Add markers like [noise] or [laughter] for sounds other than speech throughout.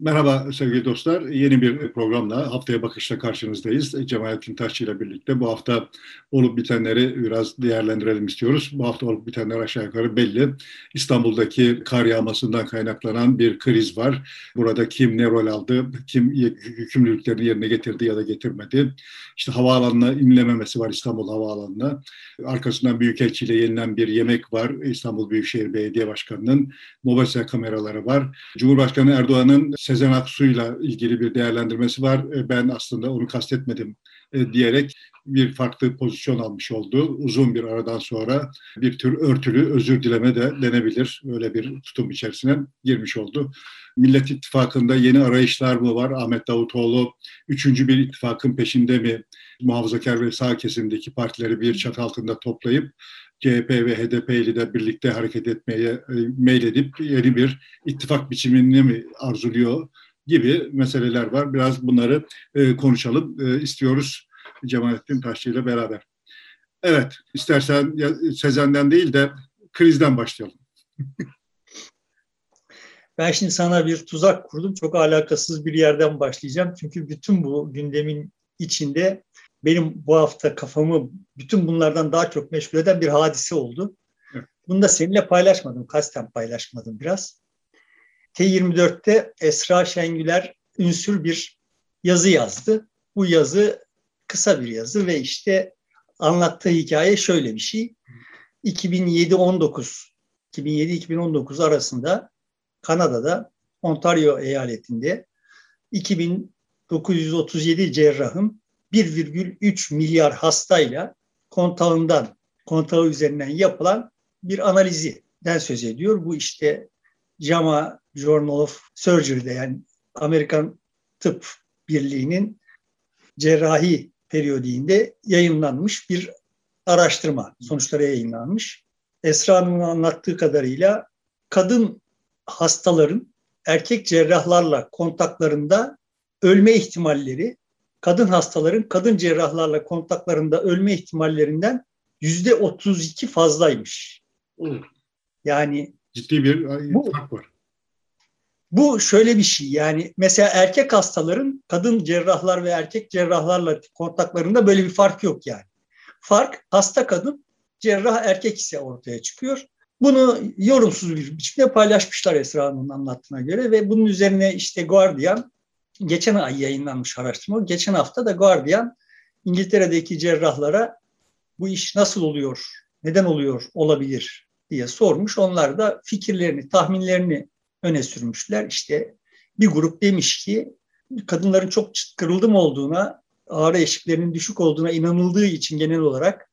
Merhaba sevgili dostlar. Yeni bir programla Haftaya Bakış'la karşınızdayız. Cemalettin Taşçı ile birlikte bu hafta olup bitenleri biraz değerlendirelim istiyoruz. Bu hafta olup bitenler aşağı yukarı belli. İstanbul'daki kar yağmasından kaynaklanan bir kriz var. Burada kim ne rol aldı, kim yükümlülüklerini yerine getirdi ya da getirmedi. İşte havaalanına inlememesi var İstanbul Havaalanı'na. Arkasından Büyükelçi ile yenilen bir yemek var. İstanbul Büyükşehir Belediye Başkanı'nın mobese kameraları var. Cumhurbaşkanı Erdoğan'ın Sezen Aksu'yla ilgili bir değerlendirmesi var. E, ben aslında onu kastetmedim e, diyerek bir farklı pozisyon almış oldu. Uzun bir aradan sonra bir tür örtülü özür dileme de denebilir. Öyle bir tutum içerisine girmiş oldu. Millet İttifakı'nda yeni arayışlar mı var? Ahmet Davutoğlu üçüncü bir ittifakın peşinde mi? Muhafazakar ve sağ kesimdeki partileri bir çat altında toplayıp CHP ve HDP ile de birlikte hareket etmeye e, meyledip yeni bir ittifak biçimini mi arzuluyor gibi meseleler var. Biraz bunları e, konuşalım e, istiyoruz Cemalettin Taşçı ile beraber. Evet, istersen Sezen'den değil de krizden başlayalım. [laughs] ben şimdi sana bir tuzak kurdum. Çok alakasız bir yerden başlayacağım. Çünkü bütün bu gündemin içinde benim bu hafta kafamı bütün bunlardan daha çok meşgul eden bir hadise oldu. Bunu da seninle paylaşmadım, kasten paylaşmadım biraz. T24'te Esra Şengüler ünsür bir yazı yazdı. Bu yazı kısa bir yazı ve işte anlattığı hikaye şöyle bir şey. 2007-19 2007-2019 arasında Kanada'da Ontario eyaletinde 2937 cerrahın 1,3 milyar hastayla kontağından, kontağı üzerinden yapılan bir analiziden söz ediyor. Bu işte JAMA Journal of Surgery'de yani Amerikan Tıp Birliği'nin cerrahi periyodiğinde yayınlanmış bir araştırma. Sonuçları yayınlanmış. Esra Hanım'ın anlattığı kadarıyla kadın hastaların erkek cerrahlarla kontaklarında ölme ihtimalleri kadın hastaların kadın cerrahlarla kontaklarında ölme ihtimallerinden yüzde 32 fazlaymış. Yani ciddi bir bu, fark var. Bu şöyle bir şey yani mesela erkek hastaların kadın cerrahlar ve erkek cerrahlarla kontaklarında böyle bir fark yok yani. Fark hasta kadın cerrah erkek ise ortaya çıkıyor. Bunu yorumsuz bir biçimde paylaşmışlar Esra Hanım'ın anlattığına göre ve bunun üzerine işte Guardian geçen ay yayınlanmış araştırma. Geçen hafta da Guardian İngiltere'deki cerrahlara bu iş nasıl oluyor, neden oluyor, olabilir diye sormuş. Onlar da fikirlerini, tahminlerini öne sürmüşler. İşte bir grup demiş ki kadınların çok kırıldım olduğuna, ağrı eşiklerinin düşük olduğuna inanıldığı için genel olarak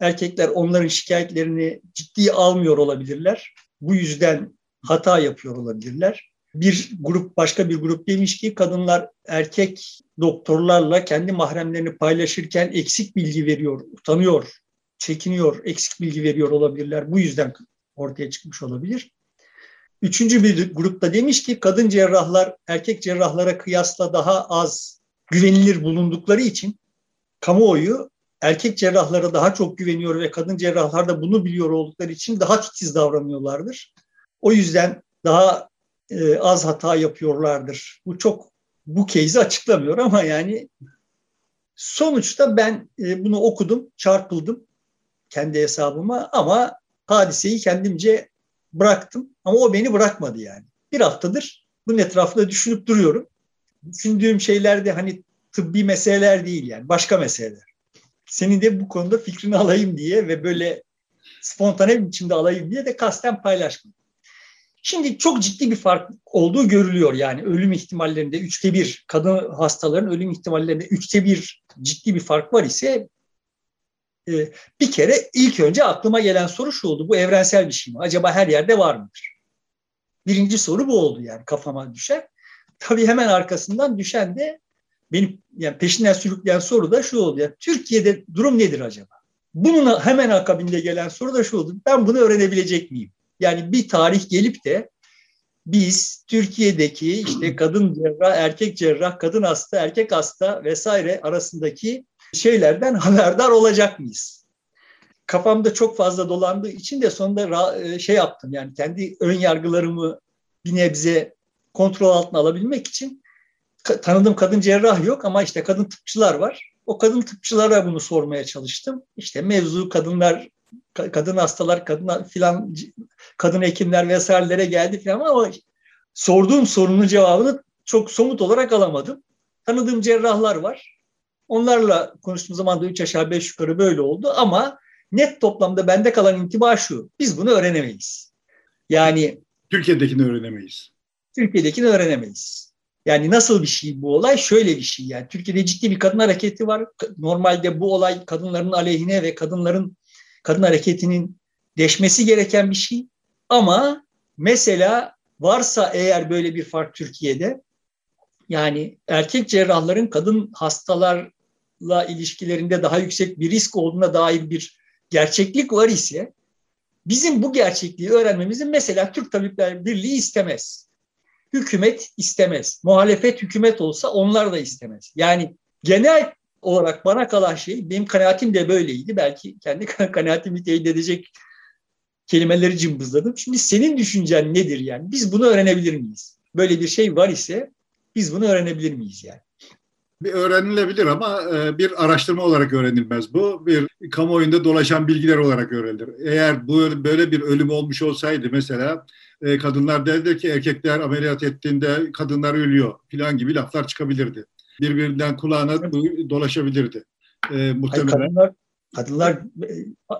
erkekler onların şikayetlerini ciddiye almıyor olabilirler. Bu yüzden hata yapıyor olabilirler bir grup başka bir grup demiş ki kadınlar erkek doktorlarla kendi mahremlerini paylaşırken eksik bilgi veriyor, utanıyor, çekiniyor, eksik bilgi veriyor olabilirler. Bu yüzden ortaya çıkmış olabilir. Üçüncü bir grupta demiş ki kadın cerrahlar erkek cerrahlara kıyasla daha az güvenilir bulundukları için kamuoyu erkek cerrahlara daha çok güveniyor ve kadın cerrahlar da bunu biliyor oldukları için daha titiz davranıyorlardır. O yüzden daha e, az hata yapıyorlardır. Bu çok bu case'i açıklamıyor ama yani sonuçta ben e, bunu okudum, çarpıldım kendi hesabıma ama hadiseyi kendimce bıraktım ama o beni bırakmadı yani. Bir haftadır bunun etrafında düşünüp duruyorum. Düşündüğüm şeyler de hani tıbbi meseleler değil yani başka meseleler. Senin de bu konuda fikrini alayım diye ve böyle spontane bir biçimde alayım diye de kasten paylaşmadım. Şimdi çok ciddi bir fark olduğu görülüyor yani ölüm ihtimallerinde üçte bir kadın hastaların ölüm ihtimallerinde üçte bir ciddi bir fark var ise e, bir kere ilk önce aklıma gelen soru şu oldu bu evrensel bir şey mi acaba her yerde var mıdır? Birinci soru bu oldu yani kafama düşen. Tabii hemen arkasından düşen de benim yani peşinden sürükleyen soru da şu oldu. Yani Türkiye'de durum nedir acaba? Bunun hemen akabinde gelen soru da şu oldu. Ben bunu öğrenebilecek miyim? Yani bir tarih gelip de biz Türkiye'deki işte kadın cerrah, erkek cerrah, kadın hasta, erkek hasta vesaire arasındaki şeylerden haberdar olacak mıyız? Kafamda çok fazla dolandığı için de sonunda e, şey yaptım yani kendi ön yargılarımı bir nebze kontrol altına alabilmek için tanıdığım kadın cerrah yok ama işte kadın tıpçılar var. O kadın tıpçılara bunu sormaya çalıştım. İşte mevzu kadınlar, kadın hastalar, kadın filan, kadın hekimler vesairelere geldi filan ama sorduğum sorunun cevabını çok somut olarak alamadım. Tanıdığım cerrahlar var. Onlarla konuştuğum zaman da üç aşağı beş yukarı böyle oldu ama net toplamda bende kalan intiba şu. Biz bunu öğrenemeyiz. Yani Türkiye'dekini öğrenemeyiz. Türkiye'dekini öğrenemeyiz. Yani nasıl bir şey bu olay? Şöyle bir şey yani. Türkiye'de ciddi bir kadın hareketi var. Normalde bu olay kadınların aleyhine ve kadınların kadın hareketinin deşmesi gereken bir şey. Ama mesela varsa eğer böyle bir fark Türkiye'de yani erkek cerrahların kadın hastalarla ilişkilerinde daha yüksek bir risk olduğuna dair bir gerçeklik var ise bizim bu gerçekliği öğrenmemizin mesela Türk Tabipler Birliği istemez. Hükümet istemez. Muhalefet hükümet olsa onlar da istemez. Yani genel olarak bana kalan şey, benim kanaatim de böyleydi. Belki kendi [laughs] kanaatimi teyit edecek kelimeleri cımbızladım. Şimdi senin düşüncen nedir yani? Biz bunu öğrenebilir miyiz? Böyle bir şey var ise biz bunu öğrenebilir miyiz yani? Bir öğrenilebilir ama e, bir araştırma olarak öğrenilmez bu. Bir kamuoyunda dolaşan bilgiler olarak öğrenilir. Eğer bu böyle bir ölüm olmuş olsaydı mesela e, kadınlar derdi ki erkekler ameliyat ettiğinde kadınlar ölüyor falan gibi laflar çıkabilirdi. Birbirinden kulağına dolaşabilirdi. E, muhtemelen. Hayır, kadınlar Kadınlar e,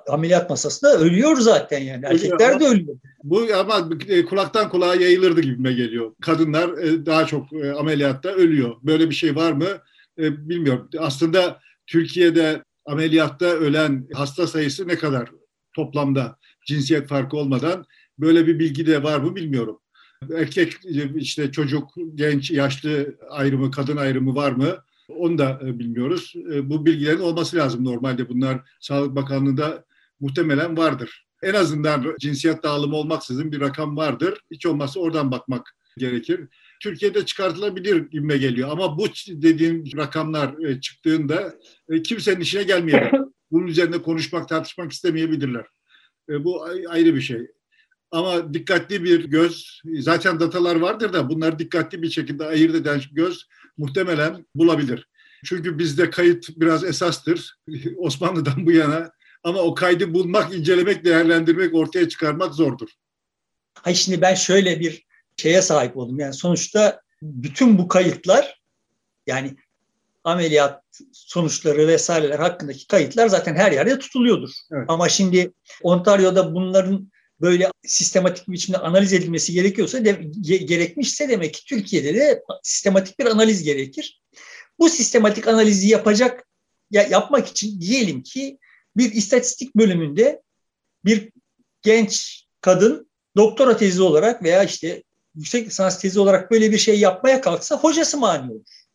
ameliyat masasında ölüyor zaten yani. Erkekler de ölüyor. Bu ama e, kulaktan kulağa yayılırdı gibime geliyor. Kadınlar e, daha çok ameliyatta ölüyor. Böyle bir şey var mı bilmiyorum. Aslında Türkiye'de ameliyatta ölen hasta sayısı ne kadar toplamda cinsiyet farkı olmadan böyle bir bilgi de var mı bilmiyorum. Erkek işte çocuk, genç, yaşlı ayrımı, kadın ayrımı var mı? Onu da e, bilmiyoruz. E, bu bilgilerin olması lazım normalde. Bunlar Sağlık Bakanlığı'nda muhtemelen vardır. En azından cinsiyet dağılımı olmaksızın bir rakam vardır. Hiç olmazsa oradan bakmak gerekir. Türkiye'de çıkartılabilir gibime geliyor. Ama bu dediğim rakamlar e, çıktığında kimsenin işine gelmeyebilir. Bunun üzerinde konuşmak, tartışmak istemeyebilirler. Bu ayrı bir şey. Ama dikkatli bir göz, zaten datalar vardır da bunları dikkatli bir şekilde ayırt eden göz muhtemelen bulabilir. Çünkü bizde kayıt biraz esastır [laughs] Osmanlı'dan bu yana ama o kaydı bulmak, incelemek, değerlendirmek, ortaya çıkarmak zordur. Hayır şimdi ben şöyle bir şeye sahip oldum. Yani sonuçta bütün bu kayıtlar yani ameliyat sonuçları vesaireler hakkındaki kayıtlar zaten her yerde tutuluyordur. Evet. Ama şimdi Ontario'da bunların böyle sistematik bir biçimde analiz edilmesi gerekiyorsa de, gerekmişse demek ki Türkiye'de de sistematik bir analiz gerekir. Bu sistematik analizi yapacak ya, yapmak için diyelim ki bir istatistik bölümünde bir genç kadın doktora tezi olarak veya işte yüksek lisans tezi olarak böyle bir şey yapmaya kalksa hocası mani olur.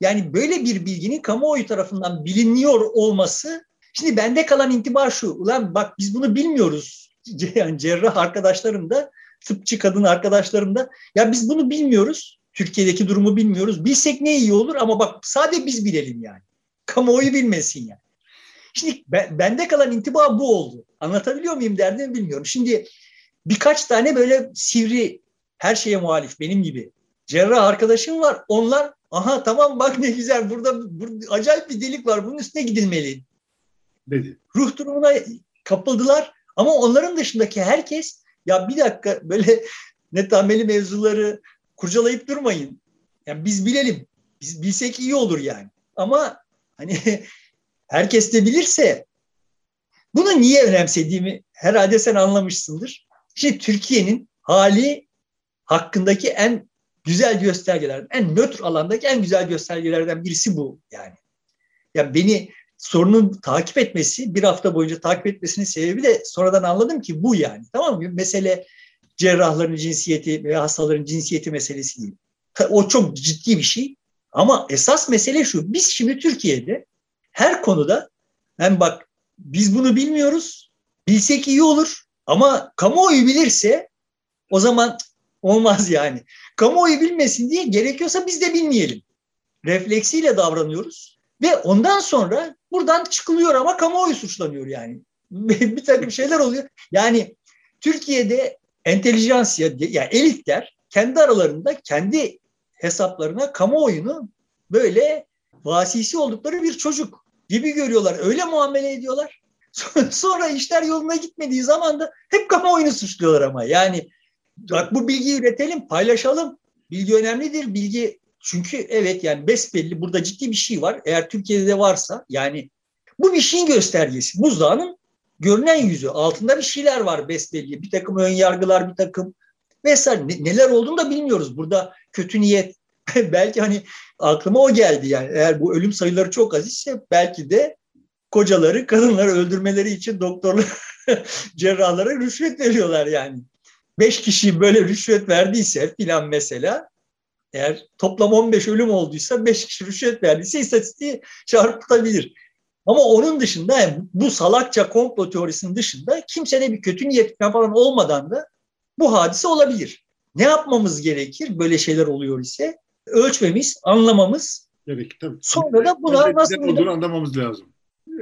Yani böyle bir bilginin kamuoyu tarafından biliniyor olması şimdi bende kalan intibar şu. Ulan bak biz bunu bilmiyoruz yani cerrah arkadaşlarım da tıpçı kadın arkadaşlarım da ya biz bunu bilmiyoruz. Türkiye'deki durumu bilmiyoruz. Bilsek ne iyi olur ama bak sadece biz bilelim yani. Kamuoyu bilmesin yani. Şimdi ben, bende kalan intiba bu oldu. Anlatabiliyor muyum derdimi bilmiyorum. Şimdi birkaç tane böyle sivri her şeye muhalif benim gibi cerrah arkadaşım var. Onlar aha tamam bak ne güzel burada, burada acayip bir delik var bunun üstüne gidilmeli. Dedi. Ruh durumuna kapıldılar ama onların dışındaki herkes ya bir dakika böyle [laughs] netameli mevzuları kurcalayıp durmayın. Yani biz bilelim. Biz bilsek iyi olur yani. Ama hani [laughs] herkes de bilirse bunu niye önemsediğimi herhalde sen anlamışsındır. Şimdi Türkiye'nin hali hakkındaki en güzel göstergelerden, en nötr alandaki en güzel göstergelerden birisi bu yani. Ya beni sorunun takip etmesi, bir hafta boyunca takip etmesinin sebebi de sonradan anladım ki bu yani. Tamam mı? Mesele cerrahların cinsiyeti veya hastaların cinsiyeti meselesi değil. O çok ciddi bir şey. Ama esas mesele şu. Biz şimdi Türkiye'de her konuda hem bak biz bunu bilmiyoruz. Bilsek iyi olur. Ama kamuoyu bilirse o zaman olmaz yani. Kamuoyu bilmesin diye gerekiyorsa biz de bilmeyelim. Refleksiyle davranıyoruz. Ve ondan sonra buradan çıkılıyor ama kamuoyu suçlanıyor yani. [laughs] bir takım şeyler oluyor. Yani Türkiye'de entelijansiya, yani elitler kendi aralarında kendi hesaplarına kamuoyunu böyle vasisi oldukları bir çocuk gibi görüyorlar. Öyle muamele ediyorlar. [laughs] Sonra işler yoluna gitmediği zaman da hep kamuoyunu suçluyorlar ama. Yani bak bu bilgiyi üretelim, paylaşalım. Bilgi önemlidir. Bilgi çünkü evet yani besbelli burada ciddi bir şey var. Eğer Türkiye'de de varsa yani bu bir şeyin göstergesi. Buzdağının görünen yüzü. Altında bir şeyler var besbelli. Bir takım ön yargılar, bir takım vesaire. Neler olduğunu da bilmiyoruz. Burada kötü niyet [laughs] belki hani aklıma o geldi yani. Eğer bu ölüm sayıları çok az ise belki de kocaları kadınları öldürmeleri için doktorlar [laughs] cerrahlara rüşvet veriyorlar yani. Beş kişi böyle rüşvet verdiyse filan mesela eğer toplam 15 ölüm olduysa 5 kişi rüşvet verdiyse istatistiği çarpıtabilir. Ama onun dışında yani bu salakça komplo teorisinin dışında kimsede bir kötü niyet falan olmadan da bu hadise olabilir. Ne yapmamız gerekir böyle şeyler oluyor ise? Ölçmemiz, anlamamız. Gerekir tabii. Sonra da buna nasıl... olduğunu anlamamız lazım.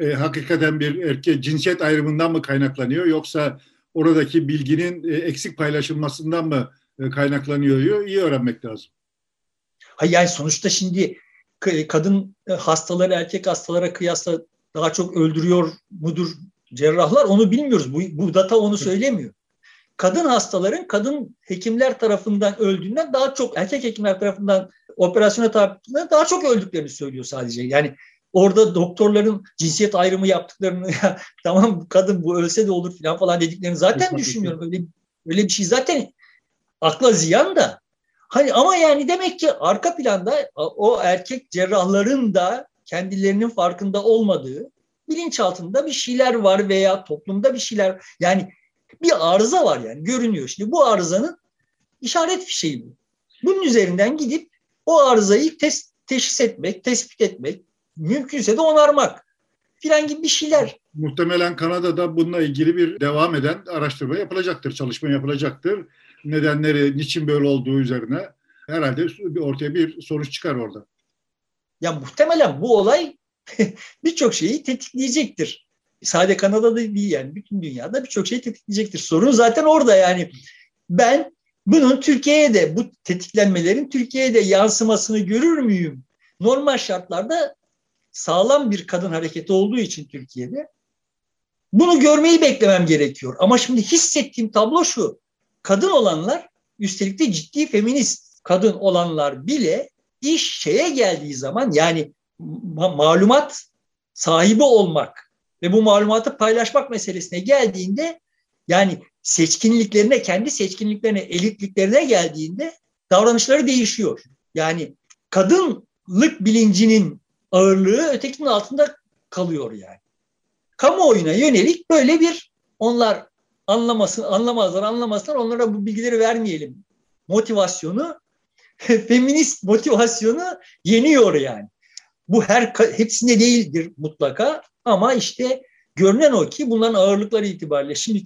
E, hakikaten bir erkek cinsiyet ayrımından mı kaynaklanıyor yoksa oradaki bilginin e, eksik paylaşılmasından mı e, kaynaklanıyor? İyi öğrenmek lazım. Hayır yani sonuçta şimdi kadın hastaları erkek hastalara kıyasla daha çok öldürüyor mudur cerrahlar onu bilmiyoruz. Bu, bu data onu söylemiyor. Kadın hastaların kadın hekimler tarafından öldüğünden daha çok erkek hekimler tarafından operasyona tabiinden daha çok öldüklerini söylüyor sadece. Yani orada doktorların cinsiyet ayrımı yaptıklarını [laughs] tamam kadın bu ölse de olur falan falan dediklerini zaten düşünmüyorum. Öyle, öyle bir şey zaten akla ziyan da Hani ama yani demek ki arka planda o erkek cerrahların da kendilerinin farkında olmadığı bilinçaltında bir şeyler var veya toplumda bir şeyler yani bir arıza var yani görünüyor. Şimdi bu arızanın işaret fişeği bu. Bunun üzerinden gidip o arızayı tes teşhis etmek, tespit etmek, mümkünse de onarmak filan gibi bir şeyler. Muhtemelen Kanada'da bununla ilgili bir devam eden araştırma yapılacaktır, çalışma yapılacaktır nedenleri, niçin böyle olduğu üzerine herhalde ortaya bir sonuç çıkar orada. Ya muhtemelen bu olay [laughs] birçok şeyi tetikleyecektir. Sadece Kanada'da değil yani bütün dünyada birçok şeyi tetikleyecektir. Sorun zaten orada yani. Ben bunun Türkiye'ye de bu tetiklenmelerin Türkiye'ye de yansımasını görür müyüm? Normal şartlarda sağlam bir kadın hareketi olduğu için Türkiye'de bunu görmeyi beklemem gerekiyor. Ama şimdi hissettiğim tablo şu kadın olanlar üstelik de ciddi feminist kadın olanlar bile iş şeye geldiği zaman yani ma- malumat sahibi olmak ve bu malumatı paylaşmak meselesine geldiğinde yani seçkinliklerine, kendi seçkinliklerine, elitliklerine geldiğinde davranışları değişiyor. Yani kadınlık bilincinin ağırlığı ötekinin altında kalıyor yani. Kamuoyuna yönelik böyle bir onlar anlamasın, anlamazlar, anlamazlar onlara bu bilgileri vermeyelim. Motivasyonu, [laughs] feminist motivasyonu yeniyor yani. Bu her hepsinde değildir mutlaka ama işte görünen o ki bunların ağırlıkları itibariyle şimdi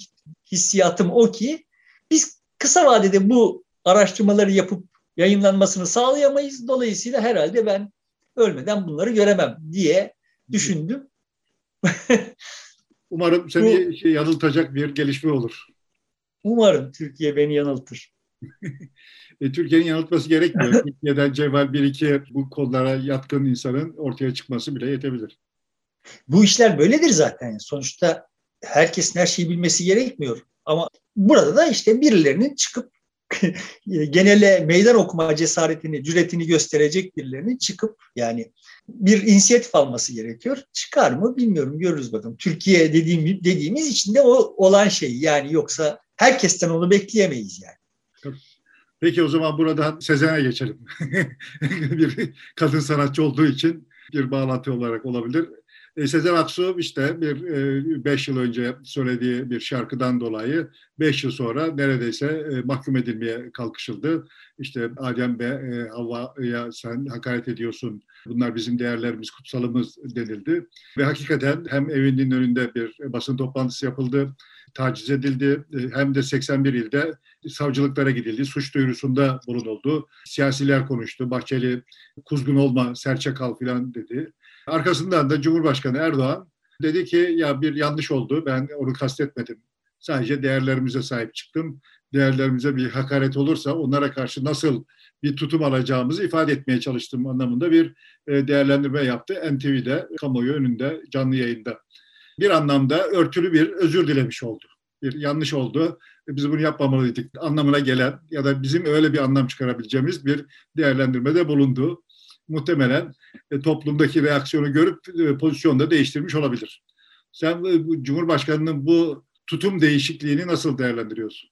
hissiyatım o ki biz kısa vadede bu araştırmaları yapıp yayınlanmasını sağlayamayız. Dolayısıyla herhalde ben ölmeden bunları göremem diye düşündüm. [laughs] Umarım seni Bu, yanıltacak bir gelişme olur. Umarım Türkiye beni yanıltır. [laughs] e, Türkiye'nin yanıltması gerekmiyor. [laughs] Türkiye'den cevval bir iki bu konulara yatkın insanın ortaya çıkması bile yetebilir. Bu işler böyledir zaten. Sonuçta herkesin her şeyi bilmesi gerekmiyor. Ama burada da işte birilerinin çıkıp [laughs] genele meydan okuma cesaretini, cüretini gösterecek birilerinin çıkıp yani bir inisiyatif alması gerekiyor. Çıkar mı bilmiyorum görürüz bakalım. Türkiye dediğim, dediğimiz içinde o olan şey yani yoksa herkesten onu bekleyemeyiz yani. Peki o zaman buradan Sezen'e geçelim. [laughs] bir kadın sanatçı olduğu için bir bağlantı olarak olabilir. E, Sezen Aksu işte bir e, beş yıl önce söylediği bir şarkıdan dolayı beş yıl sonra neredeyse e, mahkum edilmeye kalkışıldı. İşte Adem ve Havva'ya sen hakaret ediyorsun, bunlar bizim değerlerimiz, kutsalımız denildi. Ve hakikaten hem evinin önünde bir basın toplantısı yapıldı, taciz edildi. Hem de 81 ilde savcılıklara gidildi. Suç duyurusunda bulunuldu. Siyasiler konuştu. Bahçeli kuzgun olma, serçe kal filan dedi. Arkasından da Cumhurbaşkanı Erdoğan dedi ki ya bir yanlış oldu ben onu kastetmedim Sadece değerlerimize sahip çıktım. Değerlerimize bir hakaret olursa onlara karşı nasıl bir tutum alacağımızı ifade etmeye çalıştım anlamında bir e, değerlendirme yaptı. NTV'de, kamuoyu önünde, canlı yayında. Bir anlamda örtülü bir özür dilemiş oldu. Bir yanlış oldu. Biz bunu yapmamalıydık anlamına gelen ya da bizim öyle bir anlam çıkarabileceğimiz bir değerlendirmede bulundu. Muhtemelen e, toplumdaki reaksiyonu görüp e, pozisyonu da değiştirmiş olabilir. Sen Cumhurbaşkanı'nın bu tutum değişikliğini nasıl değerlendiriyorsun?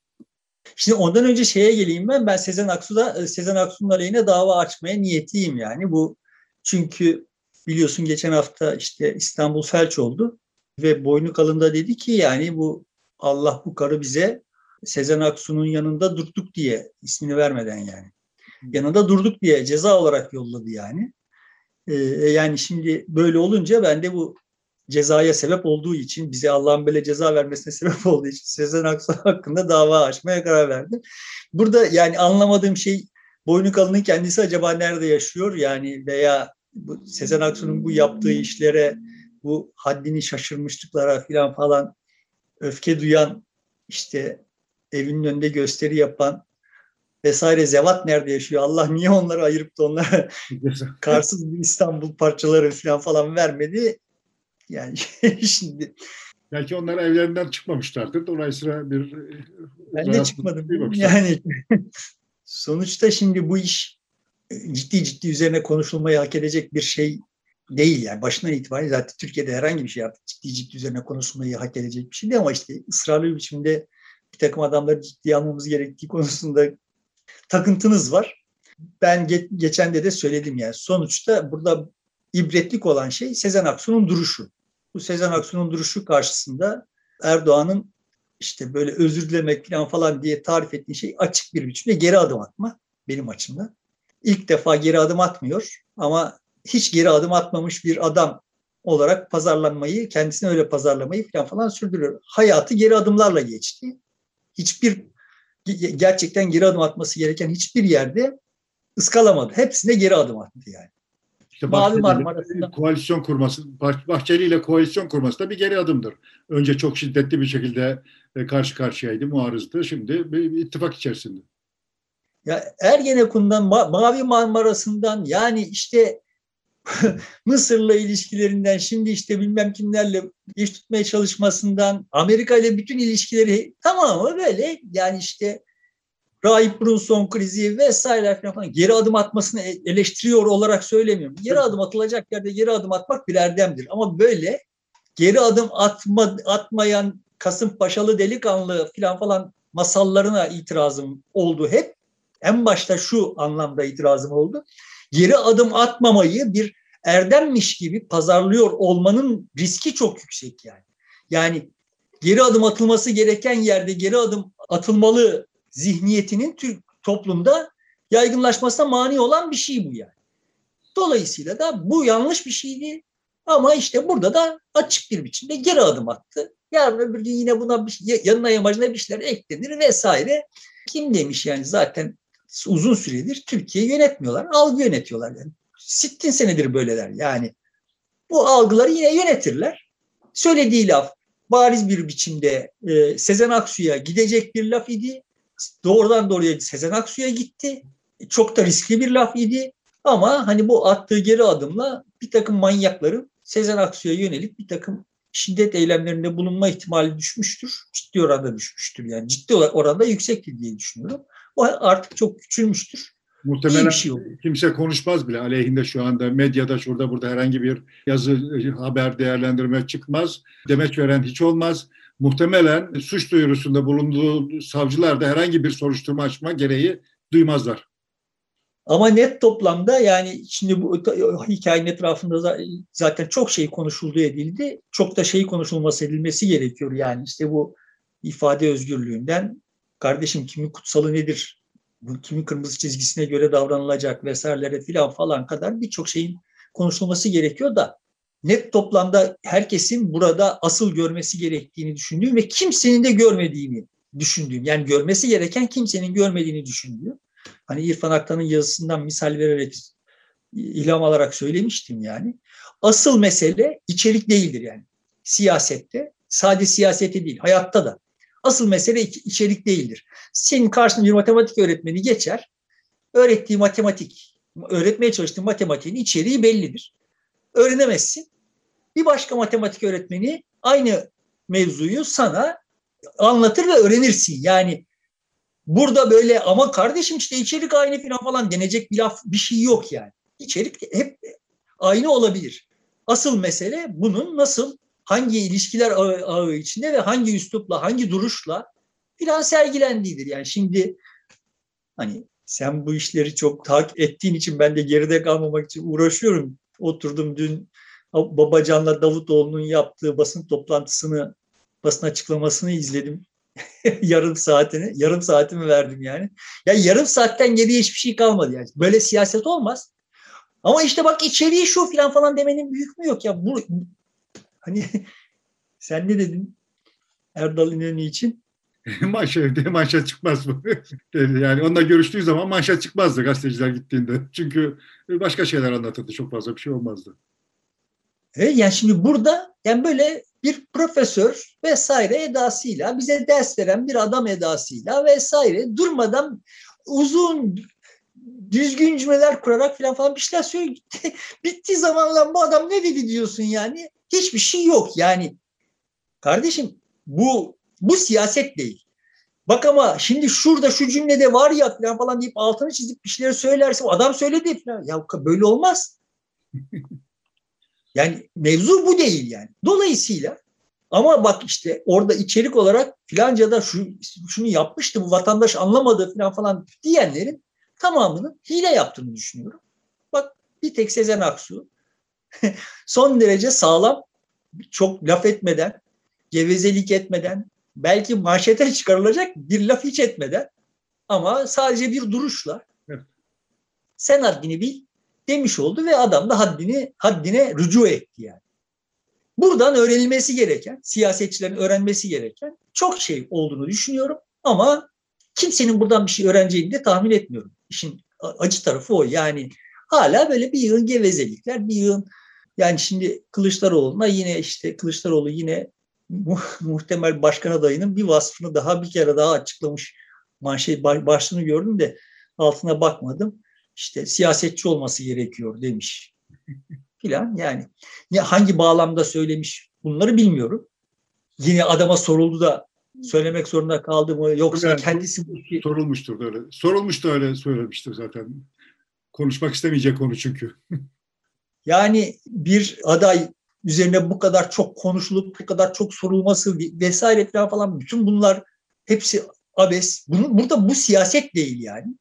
Şimdi ondan önce şeye geleyim ben. Ben Sezen Aksu'da Sezen Aksu'nun aleyhine dava açmaya niyetliyim yani. Bu çünkü biliyorsun geçen hafta işte İstanbul felç oldu ve boynu kalında dedi ki yani bu Allah bu karı bize Sezen Aksu'nun yanında durduk diye ismini vermeden yani. Yanında durduk diye ceza olarak yolladı yani. Ee, yani şimdi böyle olunca ben de bu cezaya sebep olduğu için, bize Allah'ın böyle ceza vermesine [laughs] sebep olduğu için Sezen Aksu hakkında dava açmaya karar verdim. Burada yani anlamadığım şey boynu kalının kendisi acaba nerede yaşıyor? Yani veya bu Sezen Aksu'nun bu yaptığı işlere, bu haddini şaşırmışlıklara falan falan öfke duyan işte evinin önünde gösteri yapan vesaire zevat nerede yaşıyor? Allah niye onları ayırıp da onlara [laughs] karsız bir İstanbul parçaları falan falan vermedi? Yani [laughs] şimdi belki onlar evlerinden çıkmamışlardır. Dolayısıyla bir ben de çıkmadım. Yani [laughs] sonuçta şimdi bu iş e, ciddi ciddi üzerine konuşulmayı hak edecek bir şey değil yani başından itibaren zaten Türkiye'de herhangi bir şey artık ciddi ciddi üzerine konuşulmayı hak edecek bir şey değil ama işte ısrarlı bir biçimde bir takım adamları ciddiye almamız gerektiği konusunda takıntınız var. Ben ge- geçen de de söyledim yani sonuçta burada ibretlik olan şey Sezen Aksu'nun duruşu. Bu Sezen Aksu'nun duruşu karşısında Erdoğan'ın işte böyle özür dilemek falan falan diye tarif ettiği şey açık bir biçimde geri adım atma benim açımdan. İlk defa geri adım atmıyor ama hiç geri adım atmamış bir adam olarak pazarlanmayı, kendisini öyle pazarlamayı falan falan sürdürüyor. Hayatı geri adımlarla geçti. Hiçbir gerçekten geri adım atması gereken hiçbir yerde ıskalamadı. Hepsine geri adım attı yani. İşte Mavi Marmara'sında koalisyon kurması, Bahçeli ile koalisyon kurması da bir geri adımdır. Önce çok şiddetli bir şekilde e, karşı karşıyaydı, muarızdı. Şimdi bir ittifak içerisinde. Ya Ergenekon'dan, Mavi Marmara'sından yani işte [laughs] Mısır'la ilişkilerinden, şimdi işte bilmem kimlerle iş tutmaya çalışmasından, Amerika ile bütün ilişkileri tamamı böyle yani işte Rahip Brunson krizi vesaire falan geri adım atmasını e, eleştiriyor olarak söylemiyorum. Geri adım atılacak yerde geri adım atmak bir erdemdir. Ama böyle geri adım atma, atmayan Kasımpaşalı delikanlı falan falan masallarına itirazım oldu hep. En başta şu anlamda itirazım oldu. Geri adım atmamayı bir erdemmiş gibi pazarlıyor olmanın riski çok yüksek yani. Yani geri adım atılması gereken yerde geri adım atılmalı zihniyetinin Türk toplumda yaygınlaşmasına mani olan bir şey bu yani. Dolayısıyla da bu yanlış bir şeydi. Ama işte burada da açık bir biçimde geri adım attı. Yarın öbür gün yine buna bir, yanına yamacına bir şeyler eklenir vesaire. Kim demiş yani zaten uzun süredir Türkiye yönetmiyorlar. Algı yönetiyorlar yani. Sittin senedir böyleler yani. Bu algıları yine yönetirler. Söylediği laf bariz bir biçimde e, Sezen Aksu'ya gidecek bir laf idi doğrudan doğruya Sezen Aksu'ya gitti. Çok da riskli bir laf idi. Ama hani bu attığı geri adımla bir takım manyakların Sezen Aksu'ya yönelik bir takım şiddet eylemlerinde bulunma ihtimali düşmüştür. Ciddi oranda düşmüştür. Yani ciddi oranda yüksektir diye düşünüyorum. O artık çok küçülmüştür. Muhtemelen şey kimse konuşmaz bile aleyhinde şu anda medyada şurada burada herhangi bir yazı haber değerlendirme çıkmaz. Demeç veren hiç olmaz muhtemelen suç duyurusunda bulunduğu savcılar da herhangi bir soruşturma açma gereği duymazlar. Ama net toplamda yani şimdi bu hikayenin etrafında zaten çok şey konuşuldu edildi. Çok da şey konuşulması edilmesi gerekiyor. Yani işte bu ifade özgürlüğünden kardeşim kimin kutsalı nedir? Bu kimin kırmızı çizgisine göre davranılacak vesairelere filan falan kadar birçok şeyin konuşulması gerekiyor da net toplamda herkesin burada asıl görmesi gerektiğini düşündüğüm ve kimsenin de görmediğini düşündüğüm. Yani görmesi gereken kimsenin görmediğini düşündüğüm. Hani İrfan Aktan'ın yazısından misal vererek ilham alarak söylemiştim yani. Asıl mesele içerik değildir yani. Siyasette, sadece siyasette değil, hayatta da. Asıl mesele içerik değildir. Senin karşında bir matematik öğretmeni geçer. Öğrettiği matematik, öğretmeye çalıştığı matematiğin içeriği bellidir. Öğrenemezsin. Bir başka matematik öğretmeni aynı mevzuyu sana anlatır ve öğrenirsin. Yani burada böyle ama kardeşim işte içerik aynı falan falan denecek bir laf bir şey yok yani. İçerik hep aynı olabilir. Asıl mesele bunun nasıl hangi ilişkiler ağı, ağı içinde ve hangi üslupla, hangi duruşla filan sergilendiğidir. Yani şimdi hani sen bu işleri çok takip ettiğin için ben de geride kalmamak için uğraşıyorum. Oturdum dün Babacan'la Davutoğlu'nun yaptığı basın toplantısını, basın açıklamasını izledim. [laughs] yarım saatini, yarım saatimi verdim yani. Ya yarım saatten geriye hiçbir şey kalmadı yani. Böyle siyaset olmaz. Ama işte bak içeriği şu filan falan demenin büyük mü yok ya. Bu hani [laughs] sen ne dedin Erdal İnönü için? [laughs] manşet, manşet çıkmaz mı? [laughs] yani onunla görüştüğü zaman manşet çıkmazdı gazeteciler gittiğinde. Çünkü başka şeyler anlatırdı. Çok fazla bir şey olmazdı. Evet, yani şimdi burada yani böyle bir profesör vesaire edasıyla bize ders veren bir adam edasıyla vesaire durmadan uzun düzgün cümleler kurarak falan falan bir şeyler söylüyor. Bittiği zaman lan bu adam ne dedi diyorsun yani. Hiçbir şey yok yani. Kardeşim bu bu siyaset değil. Bak ama şimdi şurada şu cümlede var ya falan falan deyip altını çizip bir şeyler söylerse adam söyledi falan. Ya böyle olmaz. [laughs] Yani mevzu bu değil yani. Dolayısıyla ama bak işte orada içerik olarak filanca da şu, şunu yapmıştı bu vatandaş anlamadı falan falan diyenlerin tamamının hile yaptığını düşünüyorum. Bak bir tek Sezen Aksu [laughs] son derece sağlam çok laf etmeden, gevezelik etmeden, belki manşete [laughs] çıkarılacak bir laf hiç etmeden ama sadece bir duruşla sen haddini bil demiş oldu ve adam da haddini haddine rücu etti yani. Buradan öğrenilmesi gereken, siyasetçilerin öğrenmesi gereken çok şey olduğunu düşünüyorum ama kimsenin buradan bir şey öğreneceğini de tahmin etmiyorum. İşin acı tarafı o. Yani hala böyle bir yığın gevezelikler, bir yığın yani şimdi Kılıçdaroğlu'na yine işte Kılıçdaroğlu yine [laughs] muhtemel başkan adayının bir vasfını daha bir kere daha açıklamış manşet başlığını gördüm de altına bakmadım. İşte siyasetçi olması gerekiyor demiş [laughs] filan yani. Ya hangi bağlamda söylemiş bunları bilmiyorum. Yine adama soruldu da söylemek zorunda kaldı mı yoksa yani, kendisi sorulmuştur öyle. Sorulmuş da öyle söylemiştir zaten. Konuşmak istemeyecek konu çünkü. [laughs] yani bir aday üzerine bu kadar çok konuşulup bu kadar çok sorulması vesaire falan bütün bunlar hepsi abes. Bunun, burada bu siyaset değil yani.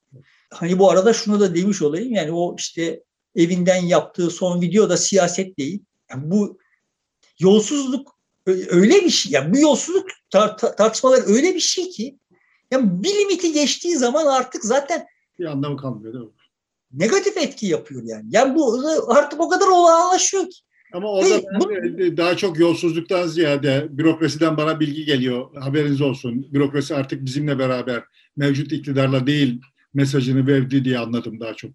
Hani bu arada şunu da demiş olayım yani o işte evinden yaptığı son video da siyaset değil. Yani bu yolsuzluk öyle bir şey. Yani bu yolsuzluk tar- tartışmalar öyle bir şey ki yani bir limiti geçtiği zaman artık zaten bir anlamı kalmıyor değil mi? Negatif etki yapıyor yani. Yani bu artık o kadar olağanlaşıyor ki. Ama orada Hey, bu... daha çok yolsuzluktan ziyade bürokrasiden bana bilgi geliyor. Haberiniz olsun. Bürokrasi artık bizimle beraber mevcut iktidarla değil mesajını verdi diye anladım daha çok.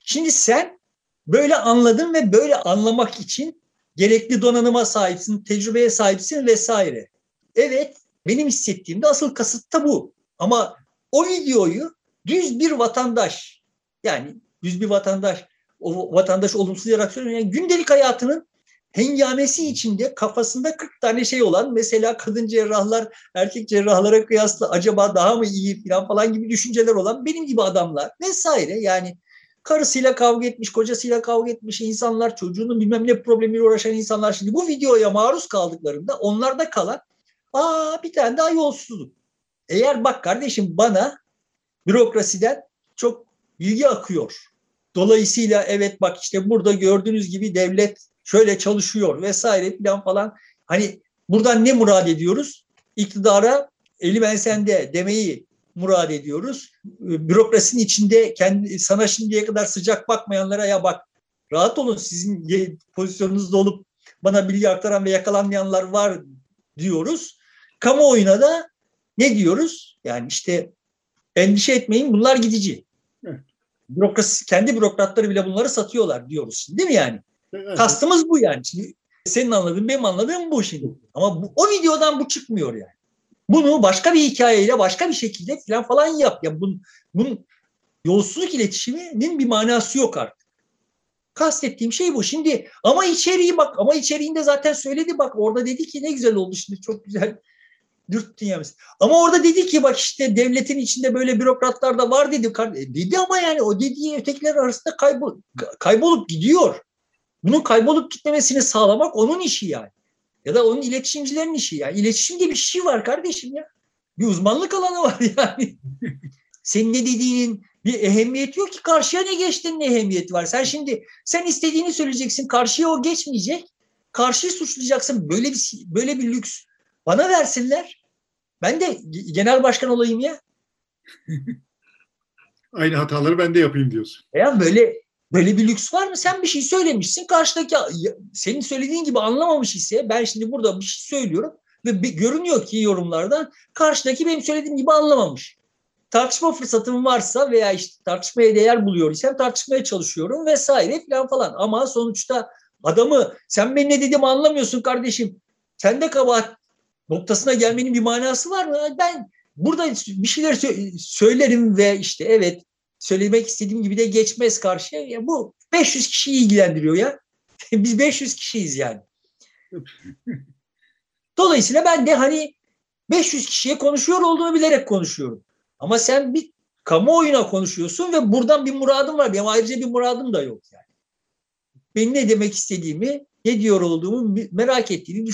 Şimdi sen böyle anladın ve böyle anlamak için gerekli donanıma sahipsin, tecrübeye sahipsin vesaire. Evet, benim hissettiğim de asıl kasıt da bu. Ama o videoyu düz bir vatandaş, yani düz bir vatandaş, o vatandaş olumsuz olarak söylüyorum. Yani gündelik hayatının hengamesi içinde kafasında 40 tane şey olan mesela kadın cerrahlar erkek cerrahlara kıyasla acaba daha mı iyi falan falan gibi düşünceler olan benim gibi adamlar vesaire yani karısıyla kavga etmiş, kocasıyla kavga etmiş insanlar, çocuğunun bilmem ne problemiyle uğraşan insanlar şimdi bu videoya maruz kaldıklarında onlarda kalan aa bir tane daha yolsuzluk. Eğer bak kardeşim bana bürokrasiden çok bilgi akıyor. Dolayısıyla evet bak işte burada gördüğünüz gibi devlet şöyle çalışıyor vesaire falan falan. Hani buradan ne murad ediyoruz? İktidara eli ben sende demeyi murad ediyoruz. Bürokrasinin içinde kendi sana şimdiye kadar sıcak bakmayanlara ya bak rahat olun sizin pozisyonunuzda olup bana bilgi aktaran ve yakalanmayanlar var diyoruz. Kamuoyuna da ne diyoruz? Yani işte endişe etmeyin bunlar gidici. Bürokrasi, kendi bürokratları bile bunları satıyorlar diyoruz. Değil mi yani? Evet. Kastımız bu yani. Şimdi senin anladığın benim anladığım bu şimdi. Ama bu, o videodan bu çıkmıyor yani. Bunu başka bir hikayeyle başka bir şekilde falan falan yap. Yani bunun, bunun yolsuzluk iletişiminin bir manası yok artık. Kastettiğim şey bu. Şimdi ama içeriği bak ama içeriğinde zaten söyledi bak orada dedi ki ne güzel oldu şimdi çok güzel dürttün ya mesela. Ama orada dedi ki bak işte devletin içinde böyle bürokratlar da var dedi. E, dedi ama yani o dediği ötekiler arasında kaybol, kaybolup gidiyor. Bunun kaybolup gitmemesini sağlamak onun işi yani. Ya da onun iletişimcilerin işi yani. İletişim diye bir şey var kardeşim ya. Bir uzmanlık alanı var [laughs] yani. Senin ne dediğinin bir ehemmiyeti yok ki karşıya ne geçtiğinin ehemmiyeti var. Sen şimdi sen istediğini söyleyeceksin. Karşıya o geçmeyecek. Karşıyı suçlayacaksın. Böyle bir böyle bir lüks bana versinler. Ben de genel başkan olayım ya. [laughs] Aynı hataları ben de yapayım diyorsun. Ya böyle böyle bir lüks var mı? Sen bir şey söylemişsin. Karşıdaki senin söylediğin gibi anlamamış ise ben şimdi burada bir şey söylüyorum ve bir, görünüyor ki yorumlardan karşıdaki benim söylediğim gibi anlamamış. Tartışma fırsatım varsa veya işte tartışmaya değer buluyor isem tartışmaya çalışıyorum vesaire falan falan. Ama sonuçta adamı sen ben ne dediğimi anlamıyorsun kardeşim. Sen de kabahat noktasına gelmenin bir manası var mı? Ben burada bir şeyler söylerim ve işte evet söylemek istediğim gibi de geçmez karşıya. Ya bu 500 kişiyi ilgilendiriyor ya. [laughs] Biz 500 kişiyiz yani. [laughs] Dolayısıyla ben de hani 500 kişiye konuşuyor olduğunu bilerek konuşuyorum. Ama sen bir kamuoyuna konuşuyorsun ve buradan bir muradım var. Benim ayrıca bir muradım da yok yani. Benim ne demek istediğimi ne diyor olduğumu merak ettiğini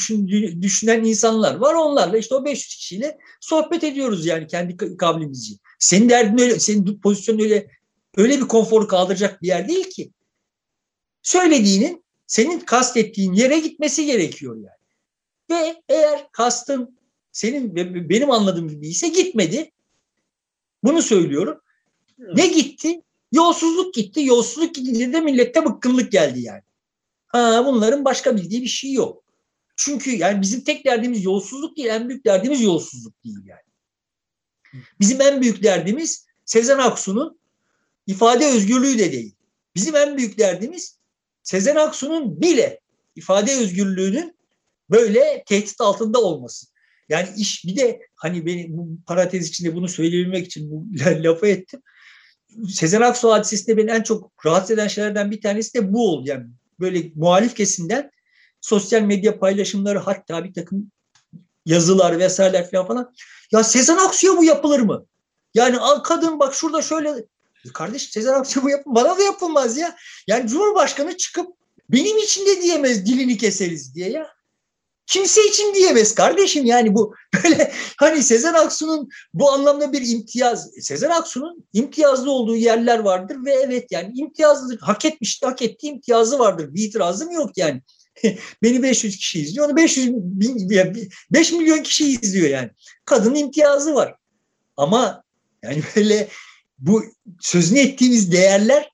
düşünen insanlar var. Onlarla işte o 500 kişiyle sohbet ediyoruz yani kendi kavlimizce. Senin derdin öyle, senin pozisyonun öyle öyle bir konforu kaldıracak bir yer değil ki. Söylediğinin senin kastettiğin yere gitmesi gerekiyor yani. Ve eğer kastın senin ve benim anladığım gibi ise gitmedi. Bunu söylüyorum. Ne gitti? Yolsuzluk gitti. Yolsuzluk gidince de millette bıkkınlık geldi yani. Ha, bunların başka bildiği bir şey yok. Çünkü yani bizim tek derdimiz yolsuzluk değil, en büyük derdimiz yolsuzluk değil yani. Bizim en büyük derdimiz Sezen Aksu'nun ifade özgürlüğü de değil. Bizim en büyük derdimiz Sezen Aksu'nun bile ifade özgürlüğünün böyle tehdit altında olması. Yani iş bir de hani beni bu parantez içinde bunu söyleyebilmek için bu [laughs] lafı ettim. Sezen Aksu hadisesinde beni en çok rahatsız eden şeylerden bir tanesi de bu oldu. Yani böyle muhalif kesimden sosyal medya paylaşımları hatta bir takım yazılar vesaireler falan falan. Ya Sezen Aksu'ya bu yapılır mı? Yani al kadın bak şurada şöyle kardeş Sezen Aksu'ya bu yapın bana da yapılmaz ya. Yani Cumhurbaşkanı çıkıp benim için de diyemez dilini keseriz diye ya kimse için diyemez kardeşim. Yani bu [laughs] böyle hani Sezen Aksu'nun bu anlamda bir imtiyaz Sezen Aksu'nun imtiyazlı olduğu yerler vardır ve evet yani imtiyazlı hak etmişti hak ettiği imtiyazı vardır. Bir itirazım yok yani. [laughs] Beni 500 kişi izliyor onu 500 bin, 5 milyon kişi izliyor yani. Kadının imtiyazı var. Ama yani böyle bu sözünü ettiğimiz değerler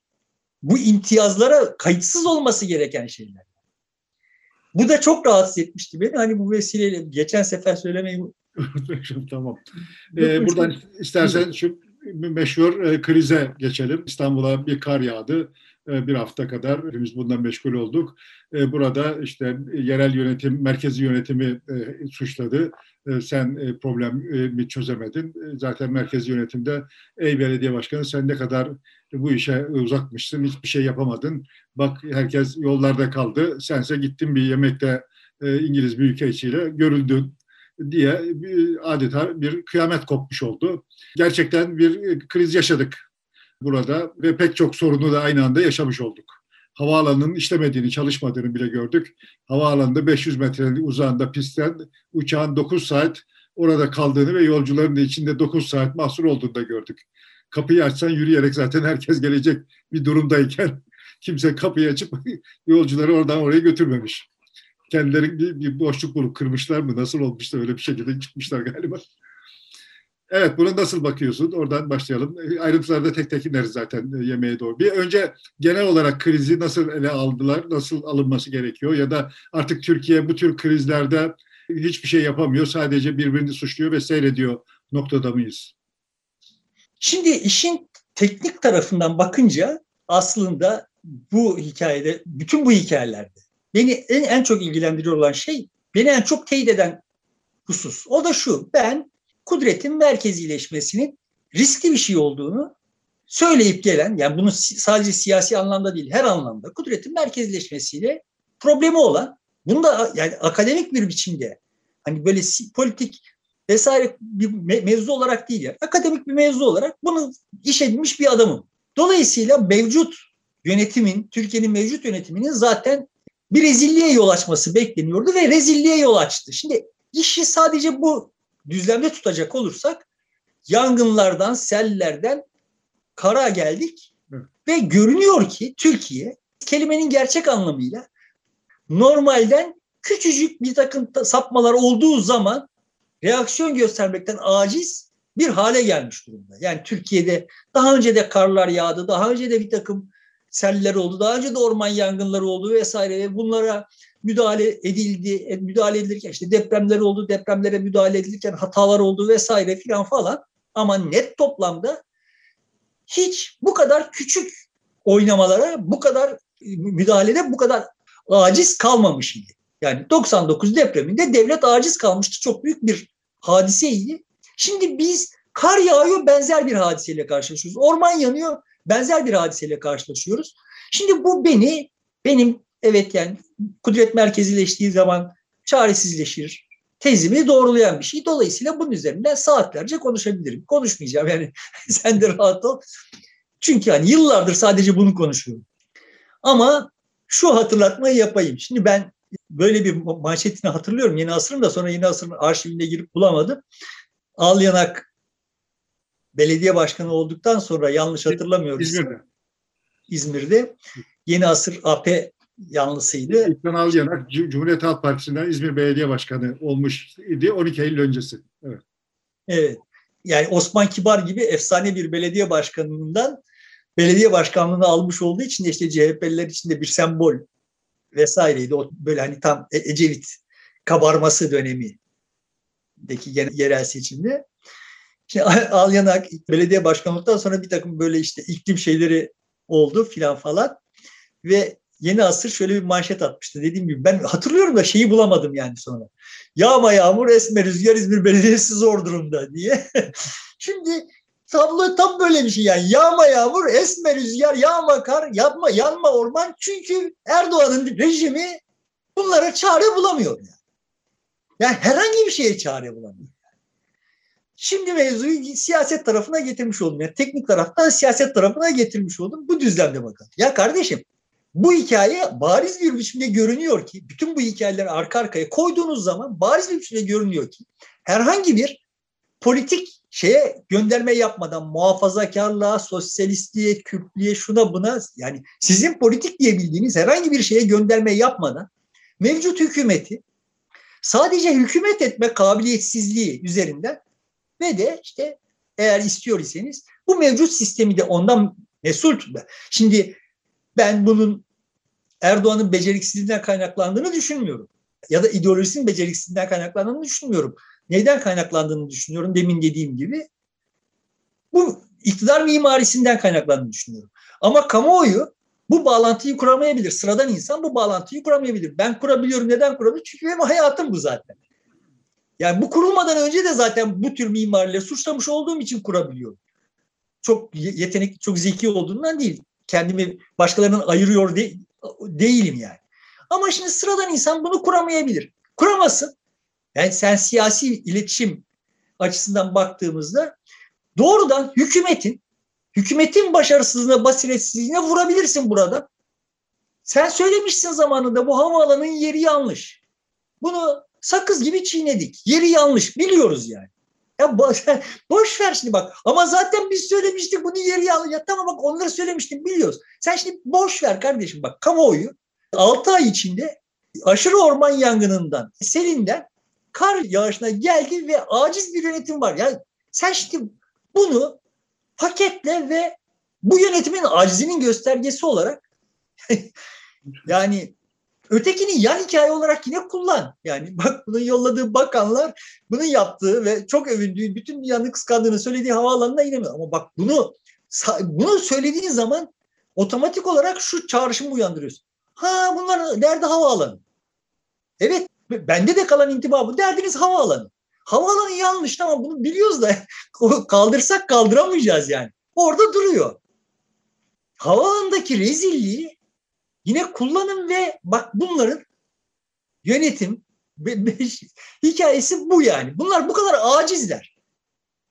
bu imtiyazlara kayıtsız olması gereken şeyler. Bu da çok rahatsız etmişti beni. Hani bu vesileyle geçen sefer söylemeyi [laughs] tamam. Ee, buradan istersen şu meşhur e, krize geçelim. İstanbul'a bir kar yağdı. E, bir hafta kadar hepimiz bundan meşgul olduk. E, burada işte yerel yönetim, merkezi yönetimi e, suçladı. Sen problemi çözemedin. Zaten merkezi yönetimde ey belediye başkanı sen ne kadar bu işe uzakmışsın, hiçbir şey yapamadın. Bak herkes yollarda kaldı. Sense gittin bir yemekte İngiliz büyükelçiyle görüldün diye adeta bir kıyamet kopmuş oldu. Gerçekten bir kriz yaşadık burada ve pek çok sorunu da aynı anda yaşamış olduk. Havaalanının işlemediğini, çalışmadığını bile gördük. Havaalanında 500 metrenin uzağında pistten uçağın 9 saat orada kaldığını ve yolcuların da içinde 9 saat mahsur olduğunu da gördük. Kapıyı açsan yürüyerek zaten herkes gelecek bir durumdayken [laughs] kimse kapıyı açıp [laughs] yolcuları oradan oraya götürmemiş. Kendileri bir, bir boşluk bulup kırmışlar mı? Nasıl olmuştu? Öyle bir şekilde çıkmışlar galiba. Evet, bunu nasıl bakıyorsun? Oradan başlayalım. Ayrıntılarda tek tek ineriz zaten e, yemeğe doğru. Bir önce genel olarak krizi nasıl ele aldılar, nasıl alınması gerekiyor ya da artık Türkiye bu tür krizlerde hiçbir şey yapamıyor, sadece birbirini suçluyor ve seyrediyor noktada mıyız? Şimdi işin teknik tarafından bakınca aslında bu hikayede, bütün bu hikayelerde beni en, en çok ilgilendiriyor olan şey, beni en çok teyit eden husus. O da şu. Ben kudretin merkezileşmesinin riskli bir şey olduğunu söyleyip gelen, yani bunu sadece siyasi anlamda değil, her anlamda kudretin merkezleşmesiyle problemi olan, bunu da yani akademik bir biçimde, hani böyle politik vesaire bir mevzu olarak değil ya, akademik bir mevzu olarak bunu iş edinmiş bir adamım. Dolayısıyla mevcut yönetimin, Türkiye'nin mevcut yönetiminin zaten bir rezilliğe yol açması bekleniyordu ve rezilliğe yol açtı. Şimdi işi sadece bu düzlemde tutacak olursak yangınlardan, sellerden kara geldik ve görünüyor ki Türkiye kelimenin gerçek anlamıyla normalden küçücük bir takım sapmalar olduğu zaman reaksiyon göstermekten aciz bir hale gelmiş durumda. Yani Türkiye'de daha önce de karlar yağdı, daha önce de bir takım seller oldu, daha önce de orman yangınları oldu vesaire ve bunlara müdahale edildi, e, müdahale edilirken işte depremler oldu, depremlere müdahale edilirken hatalar oldu vesaire filan falan. Ama net toplamda hiç bu kadar küçük oynamalara, bu kadar müdahalede bu kadar aciz kalmamış idi. Yani 99 depreminde devlet aciz kalmıştı. Çok büyük bir hadiseydi. Şimdi biz kar yağıyor benzer bir hadiseyle karşılaşıyoruz. Orman yanıyor benzer bir hadiseyle karşılaşıyoruz. Şimdi bu beni benim evet yani kudret merkezileştiği zaman çaresizleşir tezimi doğrulayan bir şey. Dolayısıyla bunun üzerinden saatlerce konuşabilirim. Konuşmayacağım yani [laughs] sen de rahat ol. Çünkü hani yıllardır sadece bunu konuşuyorum. Ama şu hatırlatmayı yapayım. Şimdi ben böyle bir manşetini hatırlıyorum Yeni Asır'ın da sonra Yeni Asır'ın arşivine girip bulamadım. Al Yanak belediye başkanı olduktan sonra yanlış hatırlamıyorum. İzmir'de. İzmir'de. Yeni Asır AP yanlısıydı. İlkan Alyanak Cumhuriyet Halk Partisi'nden İzmir Belediye Başkanı olmuş idi 12 Eylül öncesi. Evet. Evet. Yani Osman Kibar gibi efsane bir belediye başkanından belediye başkanlığını almış olduğu için de işte CHP'liler için de bir sembol vesaireydi. O böyle hani tam e- Ecevit kabarması dönemi deki yerel seçimde. Şimdi Alyanak belediye başkanlıktan sonra bir takım böyle işte iklim şeyleri oldu filan falan. Ve Yeni Asır şöyle bir manşet atmıştı. Dediğim gibi ben hatırlıyorum da şeyi bulamadım yani sonra. Yağma yağmur esme rüzgar İzmir Belediyesi zor durumda diye. [laughs] Şimdi tablo tam böyle bir şey yani. Yağma yağmur, esme rüzgar, yağma kar, yapma, yanma orman. Çünkü Erdoğan'ın rejimi bunlara çare bulamıyor yani. Yani herhangi bir şeye çare bulamıyor. Şimdi mevzuyu siyaset tarafına getirmiş oldum. Yani teknik taraftan siyaset tarafına getirmiş oldum. Bu düzlemde bakın. Ya kardeşim bu hikaye bariz bir biçimde görünüyor ki bütün bu hikayeleri arka arkaya koyduğunuz zaman bariz bir biçimde görünüyor ki herhangi bir politik şeye gönderme yapmadan muhafazakarlığa, sosyalistliğe, Kürtlüğe, şuna buna yani sizin politik diye bildiğiniz herhangi bir şeye gönderme yapmadan mevcut hükümeti sadece hükümet etme kabiliyetsizliği üzerinden ve de işte eğer istiyor iseniz bu mevcut sistemi de ondan mesul tutma. Şimdi ben bunun Erdoğan'ın beceriksizliğinden kaynaklandığını düşünmüyorum. Ya da ideolojisinin beceriksizliğinden kaynaklandığını düşünmüyorum. Neyden kaynaklandığını düşünüyorum demin dediğim gibi. Bu iktidar mimarisinden kaynaklandığını düşünüyorum. Ama kamuoyu bu bağlantıyı kuramayabilir. Sıradan insan bu bağlantıyı kuramayabilir. Ben kurabiliyorum. Neden kurabiliyorum? Çünkü benim hayatım bu zaten. Yani bu kurulmadan önce de zaten bu tür mimariyle suçlamış olduğum için kurabiliyorum. Çok yetenekli, çok zeki olduğundan değil. Kendimi başkalarının ayırıyor de, değilim yani. Ama şimdi sıradan insan bunu kuramayabilir. Kuramasın. Yani sen siyasi iletişim açısından baktığımızda doğrudan hükümetin hükümetin başarısızlığına, basiretsizliğine vurabilirsin burada. Sen söylemişsin zamanında bu havaalanının yeri yanlış. Bunu sakız gibi çiğnedik. Yeri yanlış biliyoruz yani. Ya boş, boş ver şimdi bak. Ama zaten biz söylemiştik bunu yeri. Ya tamam bak onları söylemiştim biliyoruz. Sen şimdi boş ver kardeşim bak kamuoyu 6 ay içinde aşırı orman yangınından, selinden kar yağışına geldi ve aciz bir yönetim var. Yani sen şimdi bunu paketle ve bu yönetimin acizinin göstergesi olarak [laughs] yani Ötekini yan hikaye olarak yine kullan. Yani bak bunun yolladığı bakanlar bunun yaptığı ve çok övündüğü bütün dünyanın kıskandığını söylediği havaalanına inemiyor. Ama bak bunu bunu söylediğin zaman otomatik olarak şu çağrışımı uyandırıyorsun. Ha bunlar derdi havaalanı. Evet bende de kalan intiba bu. Derdiniz havaalanı. Havaalanı yanlış ama bunu biliyoruz da [laughs] kaldırsak kaldıramayacağız yani. Orada duruyor. Havaalanındaki rezilliği yine kullanım ve bak bunların yönetim [laughs] hikayesi bu yani. Bunlar bu kadar acizler.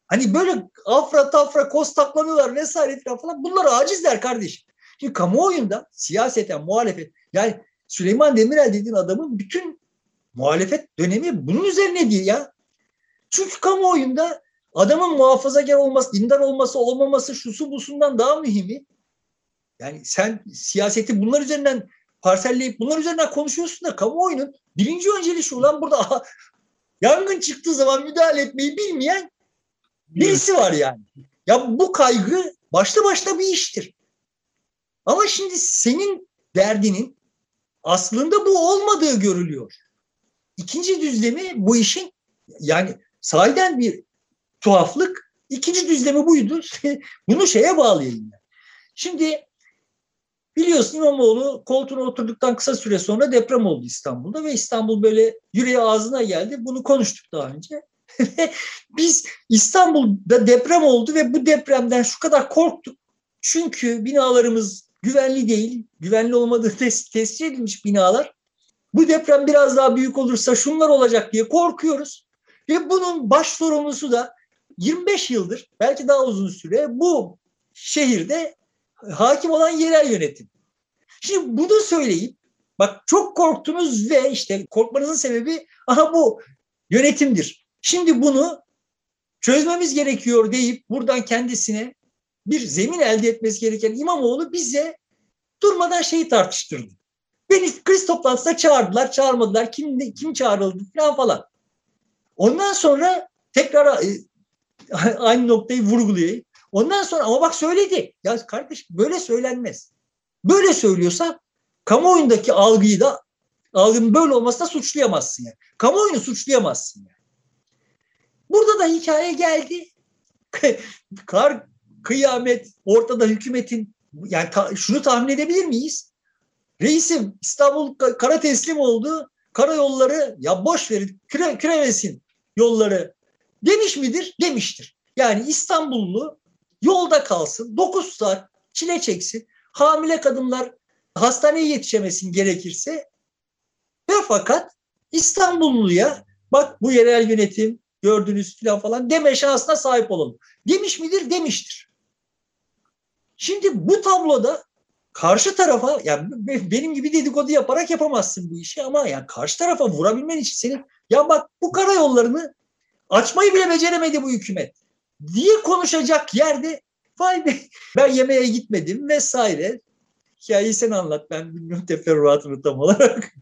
Hani böyle afra tafra kostaklanıyorlar vesaire falan. Bunlar acizler kardeşim. Şimdi kamuoyunda siyaseten muhalefet yani Süleyman Demirel dediğin adamın bütün muhalefet dönemi bunun üzerine değil ya. Çünkü kamuoyunda adamın muhafazakar olması, dindar olması, olmaması şusu busundan daha mühimi. Yani sen siyaseti bunlar üzerinden parselleyip bunlar üzerinden konuşuyorsun da kamuoyunun birinci önceliği şu lan burada yangın çıktığı zaman müdahale etmeyi bilmeyen birisi var yani. Ya bu kaygı başta başta bir iştir. Ama şimdi senin derdinin aslında bu olmadığı görülüyor. İkinci düzlemi bu işin yani sahiden bir tuhaflık. İkinci düzlemi buydu. [laughs] Bunu şeye bağlayayım ben. Şimdi biliyorsun İmamoğlu koltuğuna oturduktan kısa süre sonra deprem oldu İstanbul'da ve İstanbul böyle yüreği ağzına geldi. Bunu konuştuk daha önce. [laughs] Biz İstanbul'da deprem oldu ve bu depremden şu kadar korktuk. Çünkü binalarımız güvenli değil, güvenli olmadığı [laughs] tes- tescil edilmiş binalar. Bu deprem biraz daha büyük olursa şunlar olacak diye korkuyoruz. Ve bunun baş sorumlusu da 25 yıldır, belki daha uzun süre bu şehirde hakim olan yerel yönetim. Şimdi bunu söyleyip, bak çok korktunuz ve işte korkmanızın sebebi aha bu yönetimdir. Şimdi bunu çözmemiz gerekiyor deyip buradan kendisine bir zemin elde etmesi gereken İmamoğlu bize durmadan şeyi tartıştırdı. Beni kriz toplantısına çağırdılar, çağırmadılar, kim kim çağrıldı falan falan. Ondan sonra tekrar e, [laughs] aynı noktayı vurgulayayım. Ondan sonra ama bak söyledi. Ya kardeş böyle söylenmez. Böyle söylüyorsa kamuoyundaki algıyı da algının böyle olmasına suçlayamazsın yani. Kamuoyunu suçlayamazsın yani. Burada da hikaye geldi. [laughs] Kar kıyamet ortada hükümetin yani ta, şunu tahmin edebilir miyiz? Reisim İstanbul kara teslim oldu. Karayolları ya boş verin küre, küremesin yolları demiş midir? Demiştir. Yani İstanbullu yolda kalsın 9 saat çile çeksin. Hamile kadınlar hastaneye yetişemesin gerekirse ve fakat İstanbulluya bak bu yerel yönetim gördünüz falan falan deme şansına sahip olalım. Demiş midir? Demiştir. Şimdi bu tabloda karşı tarafa yani benim gibi dedikodu yaparak yapamazsın bu işi ama yani karşı tarafa vurabilmen için senin ya bak bu karayollarını açmayı bile beceremedi bu hükümet diye konuşacak yerde vay be ben yemeğe gitmedim vesaire. Hikayeyi sen anlat ben bilmiyorum teferruatını tam olarak.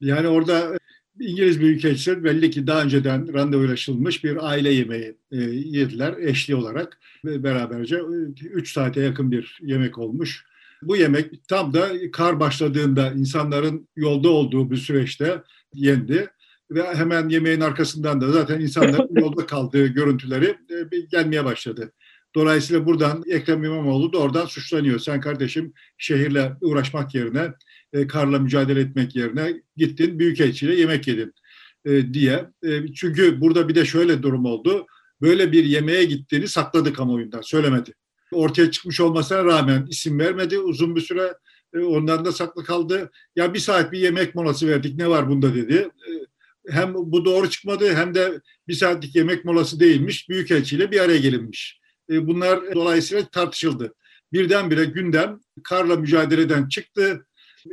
Yani orada İngiliz Büyükelçisi belli ki daha önceden randevulaşılmış bir aile yemeği e, yediler eşli olarak ve beraberce 3 e, saate yakın bir yemek olmuş. Bu yemek tam da kar başladığında insanların yolda olduğu bir süreçte yendi ve hemen yemeğin arkasından da zaten insanların [laughs] yolda kaldığı görüntüleri e, gelmeye başladı. Dolayısıyla buradan Ekrem İmamoğlu da oradan suçlanıyor. Sen kardeşim şehirle uğraşmak yerine e, karla mücadele etmek yerine gittin büyükelçiyle yemek yedin e, diye. Çünkü burada bir de şöyle durum oldu. Böyle bir yemeğe gittiğini sakladı kamuoyundan, söylemedi. Ortaya çıkmış olmasına rağmen isim vermedi. Uzun bir süre ondan da saklı kaldı. Ya bir saat bir yemek molası verdik ne var bunda dedi. Hem bu doğru çıkmadı hem de bir saatlik yemek molası değilmiş. Büyükelçiyle bir araya gelinmiş. E, bunlar dolayısıyla tartışıldı. Birdenbire gündem karla mücadeleden çıktı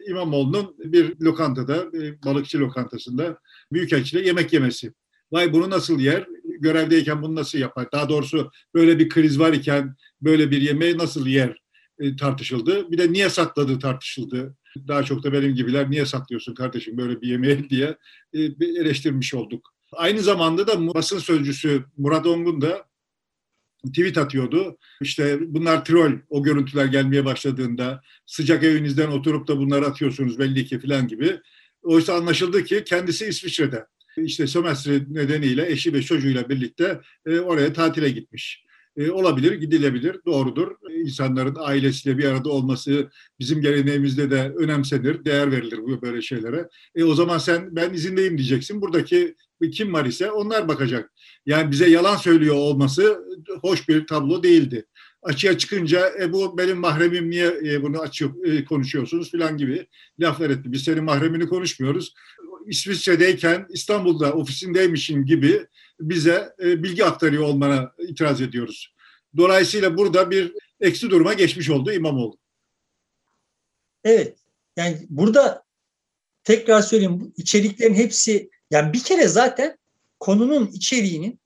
İmamoğlu'nun bir lokantada, balıkçı lokantasında Büyükelçiyle yemek yemesi. Vay bunu nasıl yer? Görevdeyken bunu nasıl yapar? Daha doğrusu böyle bir kriz var iken böyle bir yemeği nasıl yer e, tartışıldı. Bir de niye sakladığı tartışıldı. Daha çok da benim gibiler niye saklıyorsun kardeşim böyle bir yemeği [laughs] diye e, eleştirmiş olduk. Aynı zamanda da basın sözcüsü Murat Ongun da tweet atıyordu. İşte bunlar troll o görüntüler gelmeye başladığında sıcak evinizden oturup da bunları atıyorsunuz belli ki falan gibi. Oysa anlaşıldı ki kendisi İsviçre'de. İşte sömestri nedeniyle eşi ve çocuğuyla birlikte e, oraya tatile gitmiş. E, olabilir, gidilebilir, doğrudur. İnsanların ailesiyle bir arada olması bizim geleneğimizde de önemsenir, değer verilir bu böyle şeylere. E, o zaman sen ben izindeyim diyeceksin. Buradaki kim var ise onlar bakacak. Yani bize yalan söylüyor olması hoş bir tablo değildi. Açığa çıkınca e, bu benim mahremim niye e, bunu açıyor e, konuşuyorsunuz filan gibi laflar etti. Biz senin mahremini konuşmuyoruz. İsviçre'deyken İstanbul'da ofisindeymişim gibi bize e, bilgi aktarıyor olmana itiraz ediyoruz. Dolayısıyla burada bir eksi duruma geçmiş oldu İmamoğlu. Evet. Yani burada tekrar söyleyeyim içeriklerin hepsi yani bir kere zaten konunun içeriğinin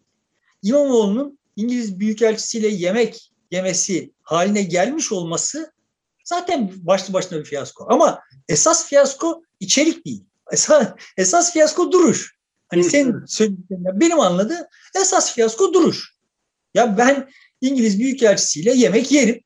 İmamoğlu'nun İngiliz Büyükelçisiyle yemek yemesi haline gelmiş olması zaten başlı başına bir fiyasko. Ama esas fiyasko içerik değil. Esas, esas fiyasko duruş. Hani sen söylediğinden benim anladığım esas fiyasko duruş. Ya ben İngiliz Büyükelçisiyle yemek yerim.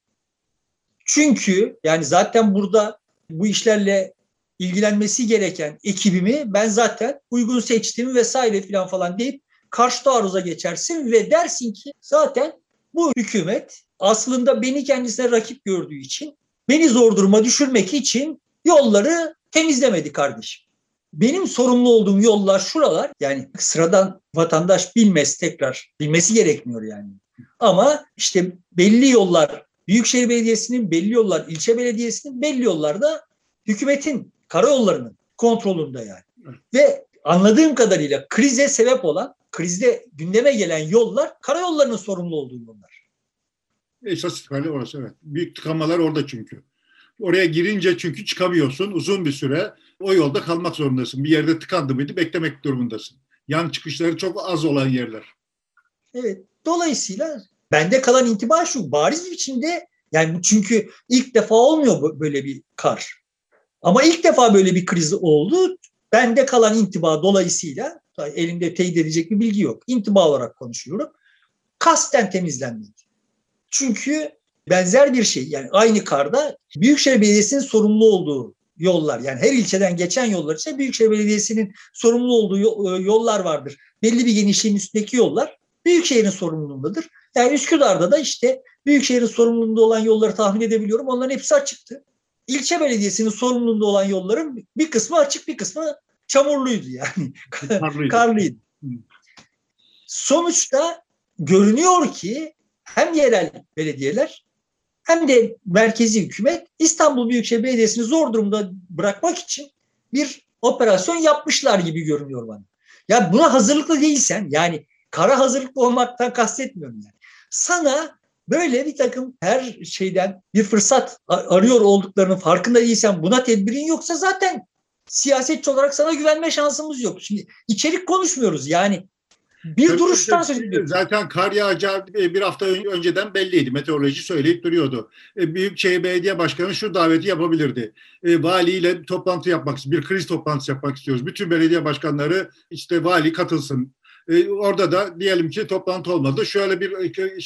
Çünkü yani zaten burada bu işlerle ilgilenmesi gereken ekibimi ben zaten uygun seçtim vesaire filan falan deyip karşı taarruza geçersin ve dersin ki zaten bu hükümet aslında beni kendisine rakip gördüğü için beni zor duruma düşürmek için yolları temizlemedi kardeşim. Benim sorumlu olduğum yollar şuralar. Yani sıradan vatandaş bilmez tekrar. Bilmesi gerekmiyor yani. Ama işte belli yollar Büyükşehir Belediyesi'nin belli yollar, ilçe belediyesinin belli yollarda hükümetin karayollarının kontrolünde yani. Ve anladığım kadarıyla krize sebep olan, krizde gündeme gelen yollar karayollarının sorumlu olduğu yollar. Esas itibariyle orası evet. Büyük tıkanmalar orada çünkü. Oraya girince çünkü çıkamıyorsun uzun bir süre. O yolda kalmak zorundasın. Bir yerde tıkandı mıydı beklemek durumundasın. Yan çıkışları çok az olan yerler. Evet. Dolayısıyla bende kalan intiba şu. Bariz bir biçimde yani çünkü ilk defa olmuyor böyle bir kar. Ama ilk defa böyle bir kriz oldu. Bende kalan intiba dolayısıyla elimde teyit edecek bir bilgi yok. İntiba olarak konuşuyorum. Kasten temizlenmedi. Çünkü benzer bir şey yani aynı karda Büyükşehir Belediyesi'nin sorumlu olduğu yollar yani her ilçeden geçen yollar ise Büyükşehir Belediyesi'nin sorumlu olduğu e, yollar vardır. Belli bir genişliğin üstündeki yollar Büyükşehir'in sorumluluğundadır. Yani Üsküdar'da da işte Büyükşehir'in sorumluluğunda olan yolları tahmin edebiliyorum. Onların hepsi açıktı. İlçe belediyesinin sorumluluğunda olan yolların bir kısmı açık bir kısmı çamurluydu yani. [laughs] Karlıydı. Karlıydı. Sonuçta görünüyor ki hem yerel belediyeler hem de merkezi hükümet İstanbul Büyükşehir Belediyesi'ni zor durumda bırakmak için bir operasyon yapmışlar gibi görünüyor bana. Ya buna hazırlıklı değilsen yani kara hazırlıklı olmaktan kastetmiyorum yani. Sana böyle bir takım her şeyden bir fırsat arıyor olduklarının farkında değilsen buna tedbirin yoksa zaten siyasetçi olarak sana güvenme şansımız yok. Şimdi içerik konuşmuyoruz yani bir Tabii duruştan söz ediyoruz. Zaten kar yağacağı bir hafta önceden belliydi. Meteoroloji söyleyip duruyordu. E, Büyükşehir Belediye Başkanı şu daveti yapabilirdi. E, valiyle toplantı yapmak, bir kriz toplantısı yapmak istiyoruz. Bütün belediye başkanları işte vali katılsın. E, orada da diyelim ki toplantı olmadı. Şöyle bir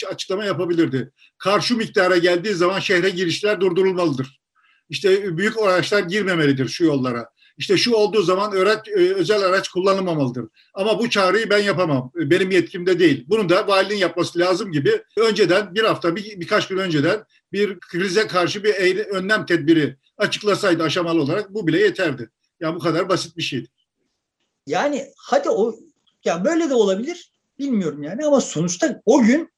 açıklama yapabilirdi. Kar şu miktara geldiği zaman şehre girişler durdurulmalıdır. İşte büyük araçlar girmemelidir şu yollara işte şu olduğu zaman öğret, e, özel araç kullanılmamalıdır. Ama bu çağrıyı ben yapamam. Benim yetkimde değil. Bunu da valinin yapması lazım gibi önceden bir hafta bir, birkaç gün önceden bir krize karşı bir eğri, önlem tedbiri açıklasaydı aşamalı olarak bu bile yeterdi. Ya bu kadar basit bir şeydi. Yani hadi o ya böyle de olabilir bilmiyorum yani ama sonuçta o gün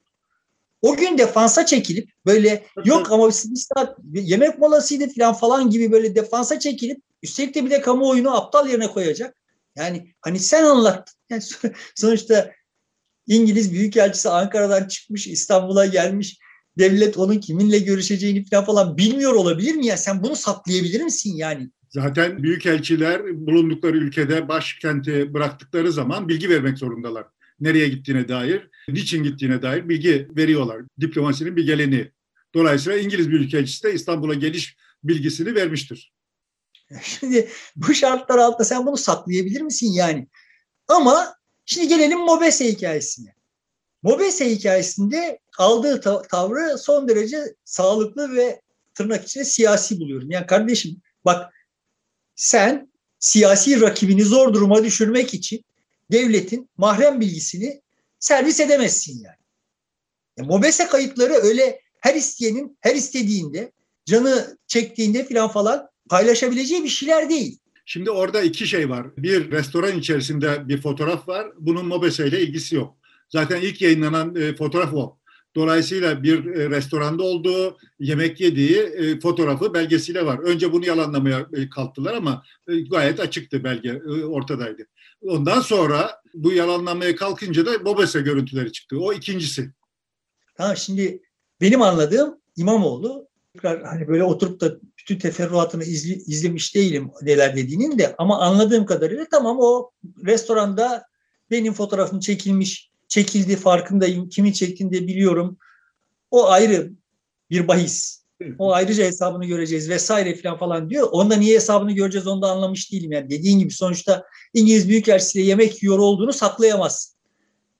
o gün defansa çekilip böyle yok ama saat yemek molasıydı falan falan gibi böyle defansa çekilip Üstelik de bir de kamuoyunu aptal yerine koyacak. Yani hani sen anlat. [laughs] Yani sonuçta İngiliz Büyükelçisi Ankara'dan çıkmış İstanbul'a gelmiş. Devlet onun kiminle görüşeceğini falan falan bilmiyor olabilir mi ya? Sen bunu saklayabilir misin yani? Zaten büyükelçiler bulundukları ülkede başkenti bıraktıkları zaman bilgi vermek zorundalar. Nereye gittiğine dair, niçin gittiğine dair bilgi veriyorlar. Diplomasinin bir geleneği. Dolayısıyla İngiliz Büyükelçisi de İstanbul'a geliş bilgisini vermiştir. [laughs] Şimdi bu şartlar altında sen bunu saklayabilir misin yani? Ama şimdi gelelim Mobese hikayesine. Mobese hikayesinde aldığı tavrı son derece sağlıklı ve tırnak içinde siyasi buluyorum. Yani kardeşim bak sen siyasi rakibini zor duruma düşürmek için devletin mahrem bilgisini servis edemezsin yani. Ya Mobese kayıtları öyle her isteyenin her istediğinde canı çektiğinde filan falan paylaşabileceği bir şeyler değil. Şimdi orada iki şey var. Bir restoran içerisinde bir fotoğraf var. Bunun Mobese ile ilgisi yok. Zaten ilk yayınlanan e, fotoğraf o. Dolayısıyla bir e, restoranda olduğu, yemek yediği e, fotoğrafı belgesiyle var. Önce bunu yalanlamaya e, kalktılar ama e, gayet açıktı belge, e, ortadaydı. Ondan sonra bu yalanlamaya kalkınca da Mobese görüntüleri çıktı. O ikincisi. Tamam şimdi benim anladığım İmamoğlu tekrar hani böyle oturup da bütün teferruatını izli, izlemiş değilim neler dediğinin de ama anladığım kadarıyla tamam o restoranda benim fotoğrafım çekilmiş, çekildi farkındayım, kimin çektiğini de biliyorum. O ayrı bir bahis. O ayrıca hesabını göreceğiz vesaire falan falan diyor. Onda niye hesabını göreceğiz onu da anlamış değilim. Yani dediğin gibi sonuçta İngiliz Büyükelçisiyle yemek yiyor olduğunu saklayamaz.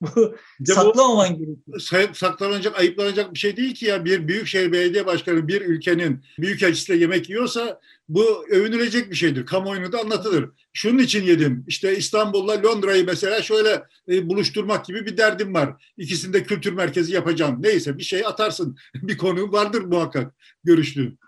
[laughs] Bu saklamaman gerekiyor. Saklanacak, ayıplanacak bir şey değil ki ya. Bir büyükşehir belediye başkanı bir ülkenin büyükelçisiyle yemek yiyorsa bu övünülecek bir şeydir. Kamuoyuna da anlatılır. Şunun için yedim. İşte İstanbul'la Londra'yı mesela şöyle e, buluşturmak gibi bir derdim var. İkisinde kültür merkezi yapacağım. Neyse bir şey atarsın. [laughs] bir konu vardır muhakkak görüştüğün.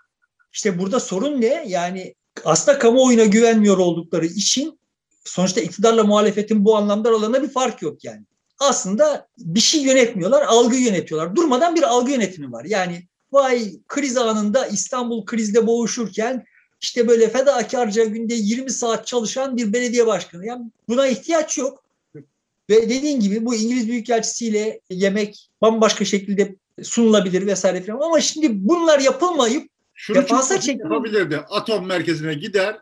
İşte burada sorun ne? Yani aslında kamuoyuna güvenmiyor oldukları için sonuçta iktidarla muhalefetin bu anlamda aralarında bir fark yok yani aslında bir şey yönetmiyorlar, algı yönetiyorlar. Durmadan bir algı yönetimi var. Yani vay kriz anında İstanbul krizde boğuşurken işte böyle fedakarca günde 20 saat çalışan bir belediye başkanı. Yani buna ihtiyaç yok. Ve dediğin gibi bu İngiliz Büyükelçisiyle yemek bambaşka şekilde sunulabilir vesaire falan. Ama şimdi bunlar yapılmayıp şunu defansa yapabilirdi. Atom merkezine gider,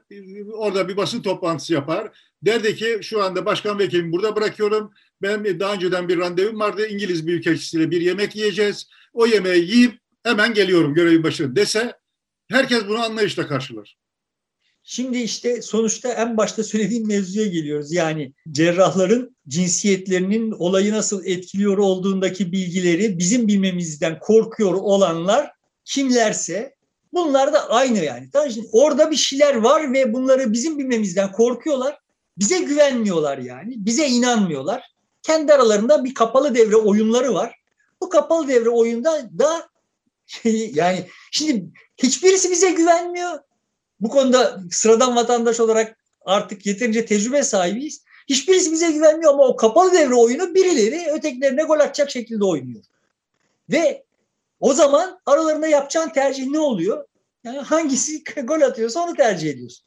orada bir basın toplantısı yapar. Derdi ki şu anda başkan vekilimi burada bırakıyorum. Ben daha önceden bir randevum vardı. İngiliz Büyükelçisiyle bir yemek yiyeceğiz. O yemeği yiyip hemen geliyorum görevin başına dese herkes bunu anlayışla karşılar. Şimdi işte sonuçta en başta söylediğim mevzuya geliyoruz. Yani cerrahların cinsiyetlerinin olayı nasıl etkiliyor olduğundaki bilgileri bizim bilmemizden korkuyor olanlar kimlerse bunlar da aynı yani. Tamam, şimdi orada bir şeyler var ve bunları bizim bilmemizden korkuyorlar. Bize güvenmiyorlar yani. Bize inanmıyorlar kendi aralarında bir kapalı devre oyunları var. Bu kapalı devre oyunda da [laughs] yani şimdi hiçbirisi bize güvenmiyor. Bu konuda sıradan vatandaş olarak artık yeterince tecrübe sahibiyiz. Hiçbirisi bize güvenmiyor ama o kapalı devre oyunu birileri ötekilerine gol atacak şekilde oynuyor. Ve o zaman aralarında yapacağın tercih ne oluyor? Yani hangisi [laughs] gol atıyorsa onu tercih ediyorsun.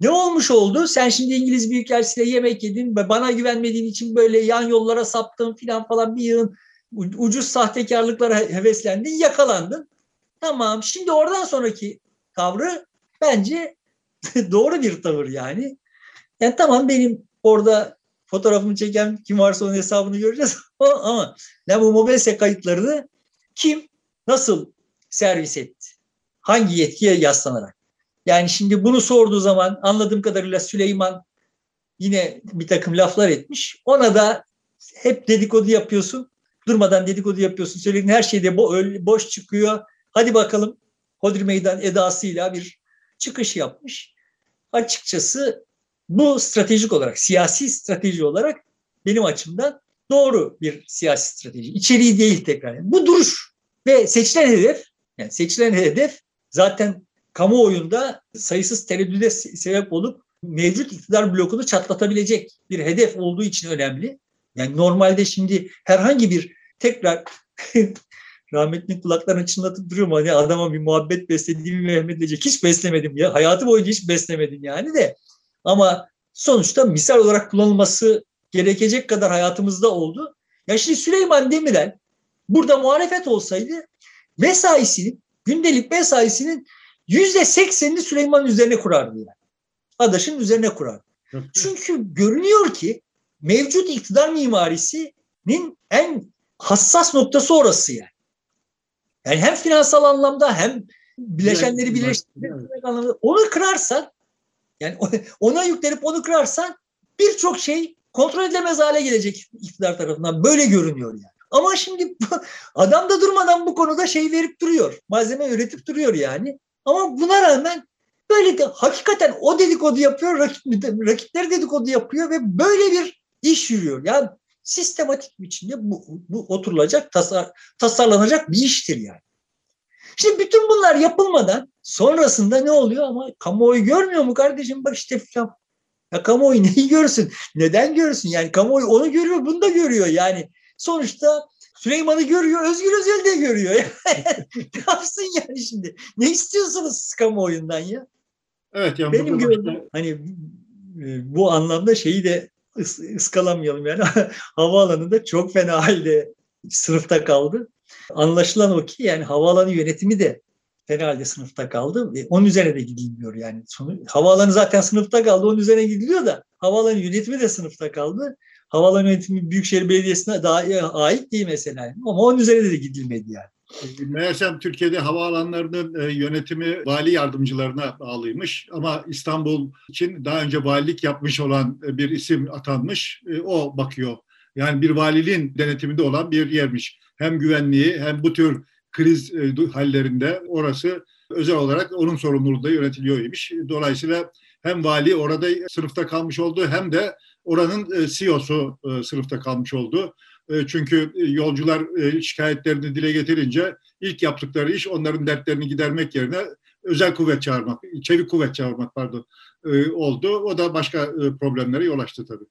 Ne olmuş oldu? Sen şimdi İngiliz Büyükelçisiyle yemek yedin ve bana güvenmediğin için böyle yan yollara saptın filan falan bir yığın ucuz sahtekarlıklara heveslendin, yakalandın. Tamam. Şimdi oradan sonraki tavrı bence [laughs] doğru bir tavır yani. Yani tamam benim orada fotoğrafımı çeken kim varsa onun hesabını göreceğiz [laughs] ama ne bu mobese kayıtlarını kim nasıl servis etti? Hangi yetkiye yaslanarak? Yani şimdi bunu sorduğu zaman anladığım kadarıyla Süleyman yine bir takım laflar etmiş. Ona da hep dedikodu yapıyorsun. Durmadan dedikodu yapıyorsun. Söylediğin her şeyde bo- boş çıkıyor. Hadi bakalım Hodri Meydan edasıyla bir çıkış yapmış. Açıkçası bu stratejik olarak, siyasi strateji olarak benim açımdan doğru bir siyasi strateji. İçeriği değil tekrar. Bu duruş ve seçilen hedef, yani seçilen hedef zaten kamuoyunda sayısız tereddüde sebep olup mevcut iktidar blokunu çatlatabilecek bir hedef olduğu için önemli. Yani normalde şimdi herhangi bir tekrar [laughs] rahmetli kulaklarını çınlatıp duruyorum hani adama bir muhabbet beslediğimi Mehmet diyecek. Hiç beslemedim ya. Hayatı boyunca hiç beslemedim yani de. Ama sonuçta misal olarak kullanılması gerekecek kadar hayatımızda oldu. Ya şimdi Süleyman Demirel burada muhalefet olsaydı mesaisinin, gündelik mesaisinin yüzde seksenini Süleyman'ın üzerine kurardı yani. Adaş'ın üzerine kurardı. Çünkü görünüyor ki mevcut iktidar mimarisinin en hassas noktası orası yani. Yani hem finansal anlamda hem bileşenleri birleştirmek anlamda onu kırarsan yani ona yüklenip onu kırarsan birçok şey kontrol edilemez hale gelecek iktidar tarafından. Böyle görünüyor yani. Ama şimdi [laughs] adam da durmadan bu konuda şey verip duruyor. Malzeme üretip duruyor yani. Ama buna rağmen böyle de hakikaten o dedikodu yapıyor, rakip, rakipleri dedikodu yapıyor ve böyle bir iş yürüyor. Yani sistematik biçimde bu, bu oturulacak, tasar, tasarlanacak bir iştir yani. Şimdi bütün bunlar yapılmadan Sonrasında ne oluyor ama kamuoyu görmüyor mu kardeşim bak işte filan. Ya kamuoyu [laughs] neyi görsün? Neden görsün? Yani kamuoyu onu görüyor, bunu da görüyor. Yani sonuçta Süleyman'ı görüyor, Özgür Özel de görüyor. [laughs] ne yapsın yani şimdi? Ne istiyorsunuz siz kamuoyundan ya? Evet. Yani Benim gördüğüm hani e, bu anlamda şeyi de ıs, ıskalamayalım yani [laughs] havaalanında çok fena halde sınıfta kaldı. Anlaşılan o ki yani havaalanı yönetimi de fena halde sınıfta kaldı. E, onun üzerine de gidilmiyor yani. Sonu, havaalanı zaten sınıfta kaldı onun üzerine gidiliyor da havaalanı yönetimi de sınıfta kaldı. Havaalanı yönetimi Büyükşehir Belediyesi'ne daha ait değil mesela. Ama onun üzerine de gidilmedi yani. Meğersem Türkiye'de havaalanlarının e, yönetimi vali yardımcılarına bağlıymış ama İstanbul için daha önce valilik yapmış olan e, bir isim atanmış. E, o bakıyor. Yani bir valiliğin denetiminde olan bir yermiş. Hem güvenliği hem bu tür kriz hallerinde orası özel olarak onun sorumluluğunda yönetiliyormuş. Dolayısıyla hem vali orada sınıfta kalmış oldu hem de oranın CEO'su sınıfta kalmış oldu. E, çünkü e, yolcular e, şikayetlerini dile getirince ilk yaptıkları iş onların dertlerini gidermek yerine özel kuvvet çağırmak, çevik kuvvet çağırmak pardon oldu. O da başka problemlere yol açtı tabii.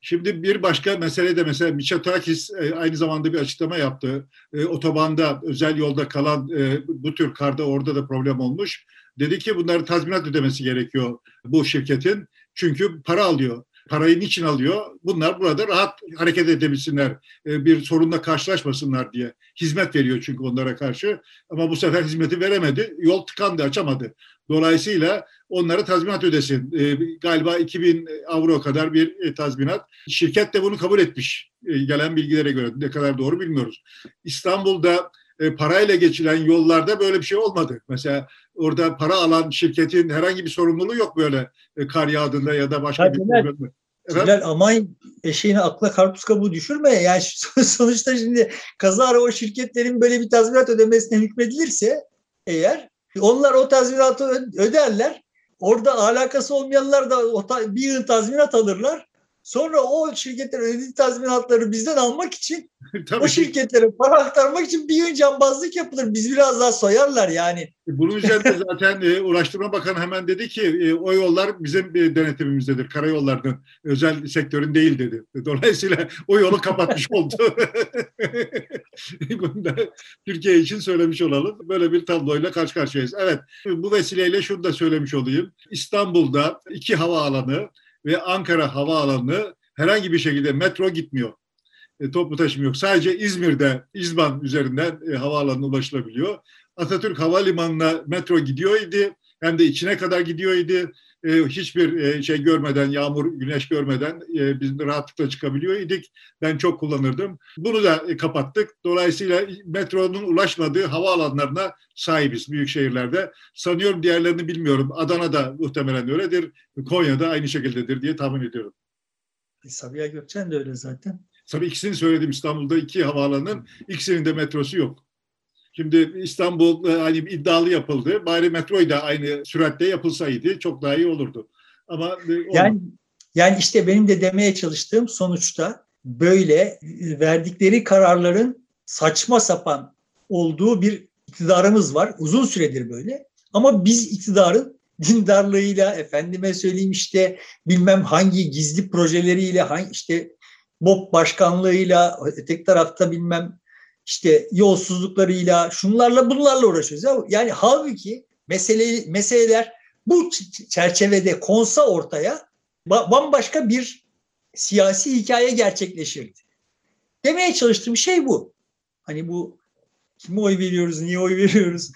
Şimdi bir başka mesele de mesela Mitsotakis aynı zamanda bir açıklama yaptı. Otobanda, özel yolda kalan bu tür karda orada da problem olmuş. Dedi ki bunları tazminat ödemesi gerekiyor bu şirketin. Çünkü para alıyor parayı niçin alıyor? Bunlar burada rahat hareket edebilsinler, e, bir sorunla karşılaşmasınlar diye. Hizmet veriyor çünkü onlara karşı. Ama bu sefer hizmeti veremedi. Yol tıkandı, açamadı. Dolayısıyla onlara tazminat ödesin. E, galiba 2000 avro kadar bir e, tazminat. Şirket de bunu kabul etmiş. Gelen bilgilere göre ne kadar doğru bilmiyoruz. İstanbul'da parayla geçilen yollarda böyle bir şey olmadı. Mesela orada para alan şirketin herhangi bir sorumluluğu yok böyle kar yağdığında ya da başka Tabii bir problemde. Bilal aman eşeğini akla karpuz kabuğu düşürme. Yani [laughs] sonuçta şimdi kazara o şirketlerin böyle bir tazminat ödemesine hükmedilirse eğer onlar o tazminatı öderler. Orada alakası olmayanlar da bir yıl tazminat alırlar. Sonra o şirketlerin ödediği tazminatları bizden almak için [laughs] o şirketlere para aktarmak için bir gün cambazlık yapılır. Biz biraz daha soyarlar yani. E, bunun üzerinde zaten e, Ulaştırma Bakanı hemen dedi ki e, o yollar bizim e, denetimimizdedir. Karayollarının özel sektörün değil dedi. Dolayısıyla o yolu kapatmış [laughs] oldu. [laughs] Bunu da Türkiye için söylemiş olalım. Böyle bir tabloyla karşı karşıyayız. Evet bu vesileyle şunu da söylemiş olayım. İstanbul'da iki havaalanı ve Ankara Havaalanı herhangi bir şekilde metro gitmiyor. E, toplu taşıma yok. Sadece İzmir'de İzban üzerinden e, havaalanına ulaşılabiliyor. Atatürk Havalimanı'na metro gidiyor idi. Hem de içine kadar gidiyor idi. E, hiçbir e, şey görmeden, yağmur, güneş görmeden e, biz rahatlıkla çıkabiliyor idik. Ben çok kullanırdım. Bunu da e, kapattık. Dolayısıyla metronun ulaşmadığı havaalanlarına sahibiz büyük şehirlerde. Sanıyorum diğerlerini bilmiyorum. Adana'da muhtemelen öyledir. Konya'da aynı şekildedir diye tahmin ediyorum. E, Sabiha Gökçen de öyle zaten. Tabii ikisini söyledim İstanbul'da iki havaalanının ikisinin de metrosu yok. Şimdi İstanbul e, hani iddialı yapıldı. Bari metroyu da aynı süratte yapılsaydı çok daha iyi olurdu. Ama e, yani yani işte benim de demeye çalıştığım sonuçta böyle verdikleri kararların saçma sapan olduğu bir iktidarımız var. Uzun süredir böyle. Ama biz iktidarın dindarlığıyla, efendime söyleyeyim işte bilmem hangi gizli projeleriyle, hangi işte BOP başkanlığıyla, tek tarafta bilmem işte yolsuzluklarıyla, şunlarla bunlarla uğraşıyoruz. Yani halbuki mesele, meseleler bu çerçevede konsa ortaya bambaşka bir siyasi hikaye gerçekleşirdi. Demeye çalıştığım şey bu. Hani bu kime oy veriyoruz, niye oy veriyoruz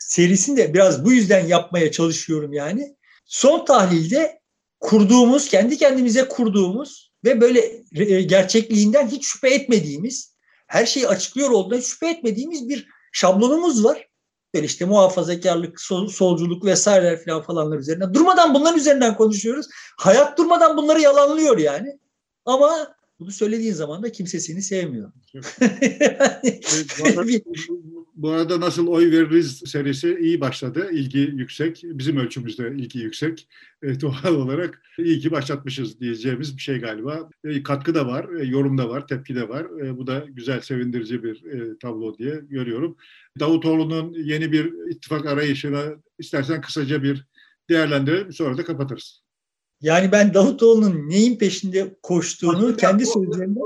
serisini de biraz bu yüzden yapmaya çalışıyorum yani. Son tahlilde kurduğumuz, kendi kendimize kurduğumuz ve böyle gerçekliğinden hiç şüphe etmediğimiz her şeyi açıklıyor olduğundan şüphe etmediğimiz bir şablonumuz var. Böyle işte muhafazakarlık, sol, solculuk vesaireler falan falanlar üzerinden. Durmadan bunların üzerinden konuşuyoruz. Hayat durmadan bunları yalanlıyor yani. Ama bunu söylediğin zaman da kimse seni sevmiyor. [laughs] yani, Bu arada nasıl oy veririz serisi iyi başladı. İlgi yüksek. Bizim ölçümüzde ilgi yüksek. E, doğal olarak iyi ki başlatmışız diyeceğimiz bir şey galiba. E, katkı da var, e, yorum da var, tepki de var. E, bu da güzel, sevindirici bir e, tablo diye görüyorum. Davutoğlu'nun yeni bir ittifak arayışına istersen kısaca bir değerlendirelim. Sonra da kapatırız. Yani ben Davutoğlu'nun neyin peşinde koştuğunu Aslında kendi sözlerinde...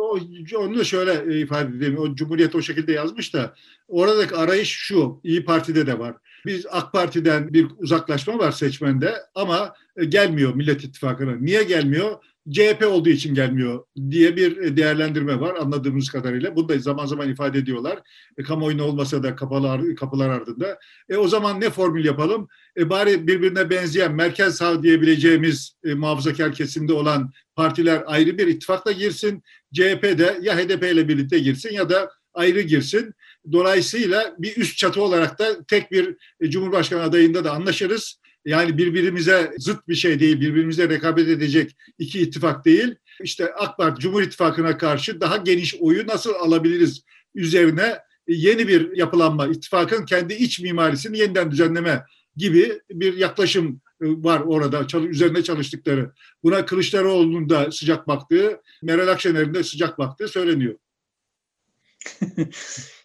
onu da şöyle ifade edeyim. O Cumhuriyet o şekilde yazmış da oradaki arayış şu. İyi Parti'de de var. Biz AK Parti'den bir uzaklaşma var seçmende ama gelmiyor Millet İttifakı'na. Niye gelmiyor? CHP olduğu için gelmiyor diye bir değerlendirme var anladığımız kadarıyla. Bunu da zaman zaman ifade ediyorlar. E, kamuoyuna olmasa da kapalar, kapılar ardında. E, o zaman ne formül yapalım? E, bari birbirine benzeyen merkez sağ diyebileceğimiz e, muhafazakar kesimde olan partiler ayrı bir ittifakla girsin. CHP de ya HDP ile birlikte girsin ya da ayrı girsin. Dolayısıyla bir üst çatı olarak da tek bir e, Cumhurbaşkanı adayında da anlaşırız. Yani birbirimize zıt bir şey değil, birbirimize rekabet edecek iki ittifak değil. İşte AK Parti Cumhur İttifakı'na karşı daha geniş oyu nasıl alabiliriz üzerine yeni bir yapılanma, ittifakın kendi iç mimarisini yeniden düzenleme gibi bir yaklaşım e, var orada üzerine çalıştıkları. Buna Kılıçdaroğlu'nun da sıcak baktığı, Meral Akşener'in de sıcak baktığı söyleniyor. [laughs]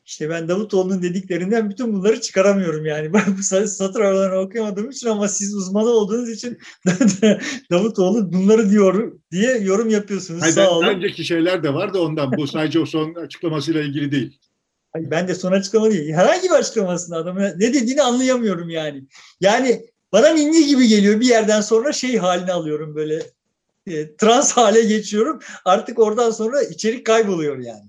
İşte ben Davutoğlu'nun dediklerinden bütün bunları çıkaramıyorum yani. [laughs] Ben bu satır aralarını okuyamadığım için ama siz uzmanı olduğunuz için [laughs] Davutoğlu bunları diyor diye yorum yapıyorsunuz. Hayır, Sağ olun. Önceki şeyler de var da ondan. Bu sadece o son açıklamasıyla ilgili değil. Hayır, ben de son açıklama değil. Herhangi bir açıklamasında adamın ne dediğini anlayamıyorum yani. Yani bana ninni gibi geliyor bir yerden sonra şey halini alıyorum böyle e, trans hale geçiyorum. Artık oradan sonra içerik kayboluyor yani.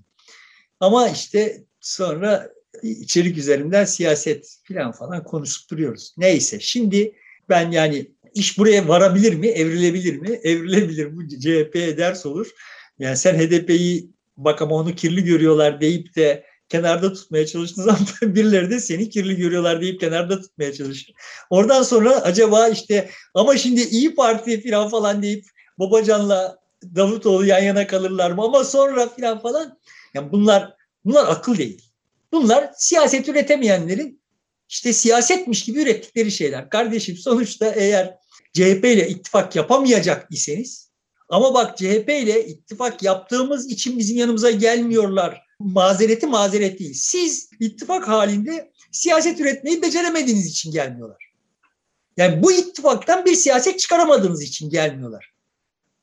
Ama işte sonra içerik üzerinden siyaset falan falan konuşup duruyoruz. Neyse şimdi ben yani iş buraya varabilir mi, evrilebilir mi? Evrilebilir. Bu CHP'ye ders olur. Yani sen HDP'yi bak ama onu kirli görüyorlar deyip de kenarda tutmaya çalıştığın zaman [laughs] birileri de seni kirli görüyorlar deyip kenarda tutmaya çalışır. Oradan sonra acaba işte ama şimdi İyi Parti falan falan deyip Babacan'la Davutoğlu yan yana kalırlar mı? Ama sonra falan falan. Yani bunlar Bunlar akıl değil. Bunlar siyaset üretemeyenlerin işte siyasetmiş gibi ürettikleri şeyler. Kardeşim sonuçta eğer CHP ile ittifak yapamayacak iseniz ama bak CHP ile ittifak yaptığımız için bizim yanımıza gelmiyorlar. Mazereti mazeret değil. Siz ittifak halinde siyaset üretmeyi beceremediğiniz için gelmiyorlar. Yani bu ittifaktan bir siyaset çıkaramadığınız için gelmiyorlar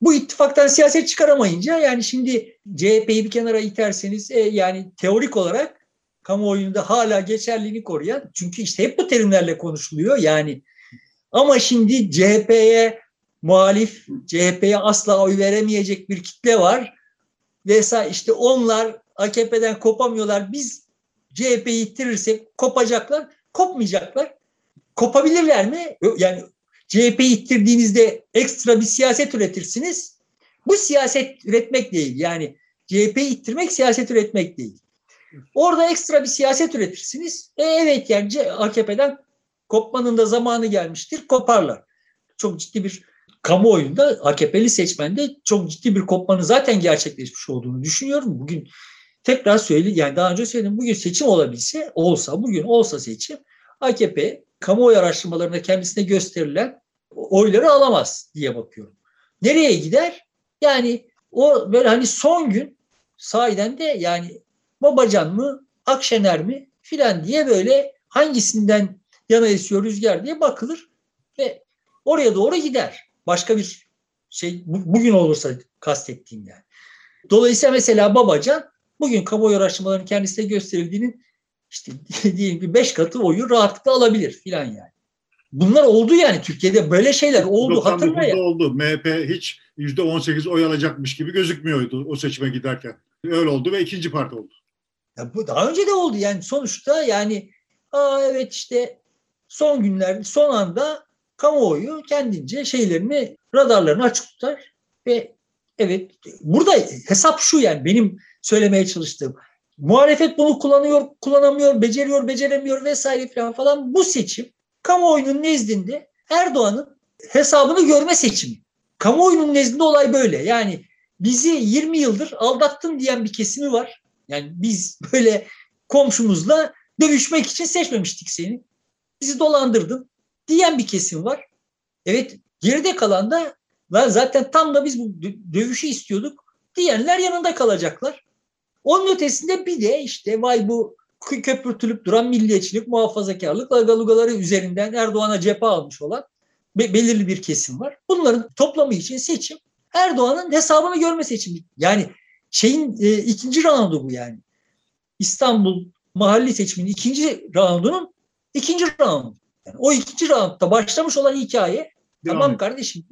bu ittifaktan siyaset çıkaramayınca yani şimdi CHP'yi bir kenara iterseniz e, yani teorik olarak kamuoyunda hala geçerliliğini koruyan çünkü işte hep bu terimlerle konuşuluyor yani. Ama şimdi CHP'ye muhalif CHP'ye asla oy veremeyecek bir kitle var. Vesaire işte onlar AKP'den kopamıyorlar biz CHP'yi ittirirsek kopacaklar kopmayacaklar. Kopabilirler mi? Yani CHP'yi ittirdiğinizde ekstra bir siyaset üretirsiniz. Bu siyaset üretmek değil. Yani CHP'yi ittirmek siyaset üretmek değil. Orada ekstra bir siyaset üretirsiniz. E evet yani AKP'den kopmanın da zamanı gelmiştir. Koparlar. Çok ciddi bir kamuoyunda AKP'li seçmende çok ciddi bir kopmanın zaten gerçekleşmiş olduğunu düşünüyorum. Bugün tekrar söyleyeyim yani daha önce söyledim bugün seçim olabilse olsa bugün olsa seçim AKP kamuoyu araştırmalarında kendisine gösterilen oyları alamaz diye bakıyorum. Nereye gider? Yani o böyle hani son gün sahiden de yani Babacan mı Akşener mi filan diye böyle hangisinden yana esiyor rüzgar diye bakılır ve oraya doğru gider. Başka bir şey bugün olursa kastettiğim yani. Dolayısıyla mesela Babacan bugün kamuoyu araştırmalarının kendisine gösterildiğinin işte [laughs] diyelim ki beş katı oyu rahatlıkla alabilir filan yani. Bunlar oldu yani Türkiye'de böyle şeyler oldu hatırla ya. oldu. MHP hiç yüzde on sekiz oy alacakmış gibi gözükmüyordu o seçime giderken. Öyle oldu ve ikinci parti oldu. Ya bu daha önce de oldu yani sonuçta yani aa evet işte son günlerde son anda kamuoyu kendince şeylerini radarlarını açık tutar ve evet burada hesap şu yani benim söylemeye çalıştığım Muhalefet bunu kullanıyor, kullanamıyor, beceriyor, beceremiyor vesaire falan falan. Bu seçim kamuoyunun nezdinde Erdoğan'ın hesabını görme seçimi. Kamuoyunun nezdinde olay böyle. Yani bizi 20 yıldır aldattın diyen bir kesimi var. Yani biz böyle komşumuzla dövüşmek için seçmemiştik seni. Bizi dolandırdın diyen bir kesim var. Evet geride kalan da zaten tam da biz bu dövüşü istiyorduk diyenler yanında kalacaklar. Onun ötesinde bir de işte vay bu köpürtülüp duran milliyetçilik, muhafazakarlık, lagalugaları üzerinden Erdoğan'a cephe almış olan be- belirli bir kesim var. Bunların toplamı için seçim Erdoğan'ın hesabını görme seçimi. Yani şeyin e, ikinci roundu bu yani. İstanbul mahalli seçiminin ikinci roundunun ikinci roundu. Yani o ikinci roundda başlamış olan hikaye Devam tamam et. kardeşim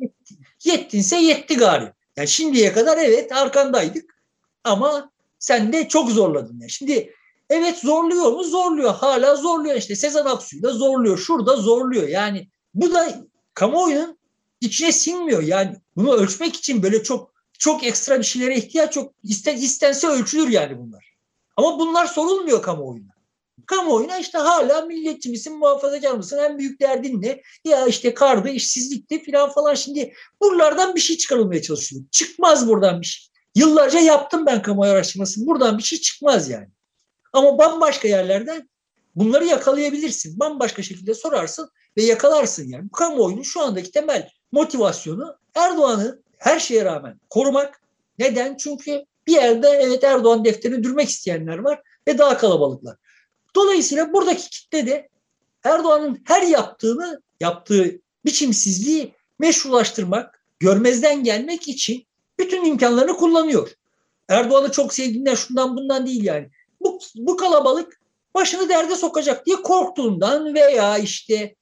yettinse yetti gari. Yani şimdiye kadar evet arkandaydık ama sen de çok zorladın. Yani. Şimdi evet zorluyor mu? Zorluyor. Hala zorluyor. İşte Sezen Aksu'yu da zorluyor. Şurada zorluyor. Yani bu da kamuoyunun içine sinmiyor. Yani bunu ölçmek için böyle çok çok ekstra bir şeylere ihtiyaç yok. İsten, istense ölçülür yani bunlar. Ama bunlar sorulmuyor kamuoyuna. Kamuoyuna işte hala milliyetçi misin, muhafazakar mısın, en büyük derdin ne? Ya işte kardı, işsizlikti filan falan. Şimdi buralardan bir şey çıkarılmaya çalışıyor. Çıkmaz buradan bir şey. Yıllarca yaptım ben kamuoyu araştırmasını. Buradan bir şey çıkmaz yani. Ama bambaşka yerlerden bunları yakalayabilirsin. Bambaşka şekilde sorarsın ve yakalarsın yani. Bu kamuoyunun şu andaki temel motivasyonu Erdoğan'ı her şeye rağmen korumak. Neden? Çünkü bir yerde evet Erdoğan defterini dürmek isteyenler var ve daha kalabalıklar. Dolayısıyla buradaki kitle de Erdoğan'ın her yaptığını, yaptığı biçimsizliği meşrulaştırmak, görmezden gelmek için bütün imkanlarını kullanıyor. Erdoğan'ı çok sevdiğinden şundan bundan değil yani. Bu, bu kalabalık başını derde sokacak diye korktuğundan veya işte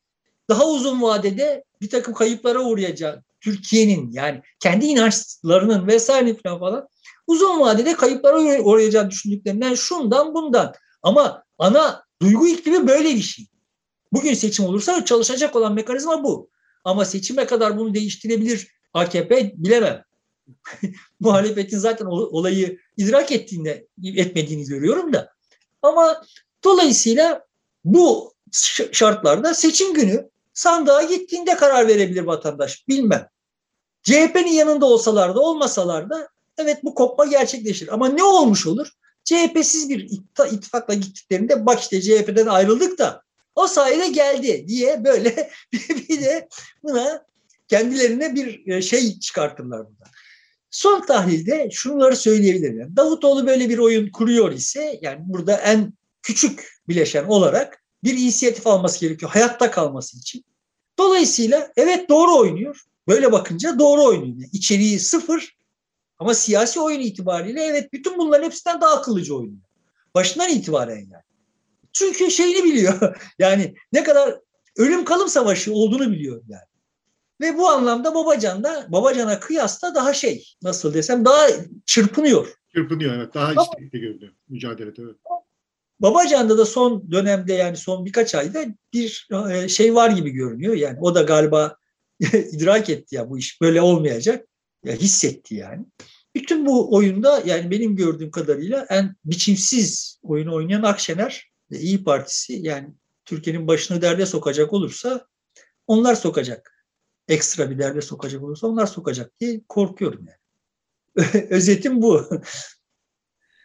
daha uzun vadede bir takım kayıplara uğrayacak Türkiye'nin yani kendi inançlarının vesaire falan falan uzun vadede kayıplara uğrayacağını düşündüklerinden şundan bundan. Ama ana duygu iklimi böyle bir şey. Bugün seçim olursa çalışacak olan mekanizma bu. Ama seçime kadar bunu değiştirebilir AKP bilemem. [laughs] Muhalefetin zaten olayı idrak ettiğinde etmediğini görüyorum da. Ama dolayısıyla bu şartlarda seçim günü sandığa gittiğinde karar verebilir vatandaş. Bilmem. CHP'nin yanında olsalar da olmasalar da evet bu kopma gerçekleşir. Ama ne olmuş olur? CHP'siz bir ittifakla gittiklerinde bak işte CHP'den ayrıldık da o sayede geldi diye böyle [laughs] bir de buna kendilerine bir e, şey çıkartırlar burada. Son tahlilde şunları söyleyebilirim. Davutoğlu böyle bir oyun kuruyor ise yani burada en küçük bileşen olarak bir inisiyatif alması gerekiyor hayatta kalması için. Dolayısıyla evet doğru oynuyor. Böyle bakınca doğru oynuyor. Yani içeriği sıfır ama siyasi oyun itibariyle evet bütün bunların hepsinden daha akıllıca oynuyor. Başından itibaren yani. Çünkü şeyini biliyor. [laughs] Yani ne kadar ölüm kalım savaşı olduğunu biliyor yani. Ve bu anlamda Babacan da Babacan'a kıyasla daha şey nasıl desem daha çırpınıyor. Çırpınıyor evet. Daha istekli görünüyor mücadelede. Evet. Babacan'da da son dönemde yani son birkaç ayda bir e, şey var gibi görünüyor. Yani o da galiba [laughs] idrak etti ya bu iş böyle olmayacak. Ya hissetti yani. Bütün bu oyunda yani benim gördüğüm kadarıyla en biçimsiz oyunu oynayan Akşener ve İyi Partisi yani Türkiye'nin başını derde sokacak olursa onlar sokacak. Ekstra bir derde sokacak olursa onlar sokacak diye korkuyorum yani. [laughs] Özetim bu.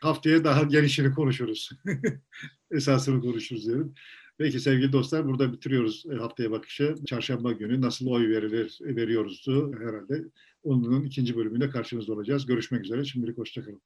Haftaya daha gelişini konuşuruz. [laughs] Esasını konuşuruz diyorum. Peki sevgili dostlar burada bitiriyoruz e, haftaya bakışı. Çarşamba günü nasıl oy verilir veriyoruzdu herhalde. Onun ikinci bölümünde karşınızda olacağız. Görüşmek üzere. Şimdilik hoşçakalın.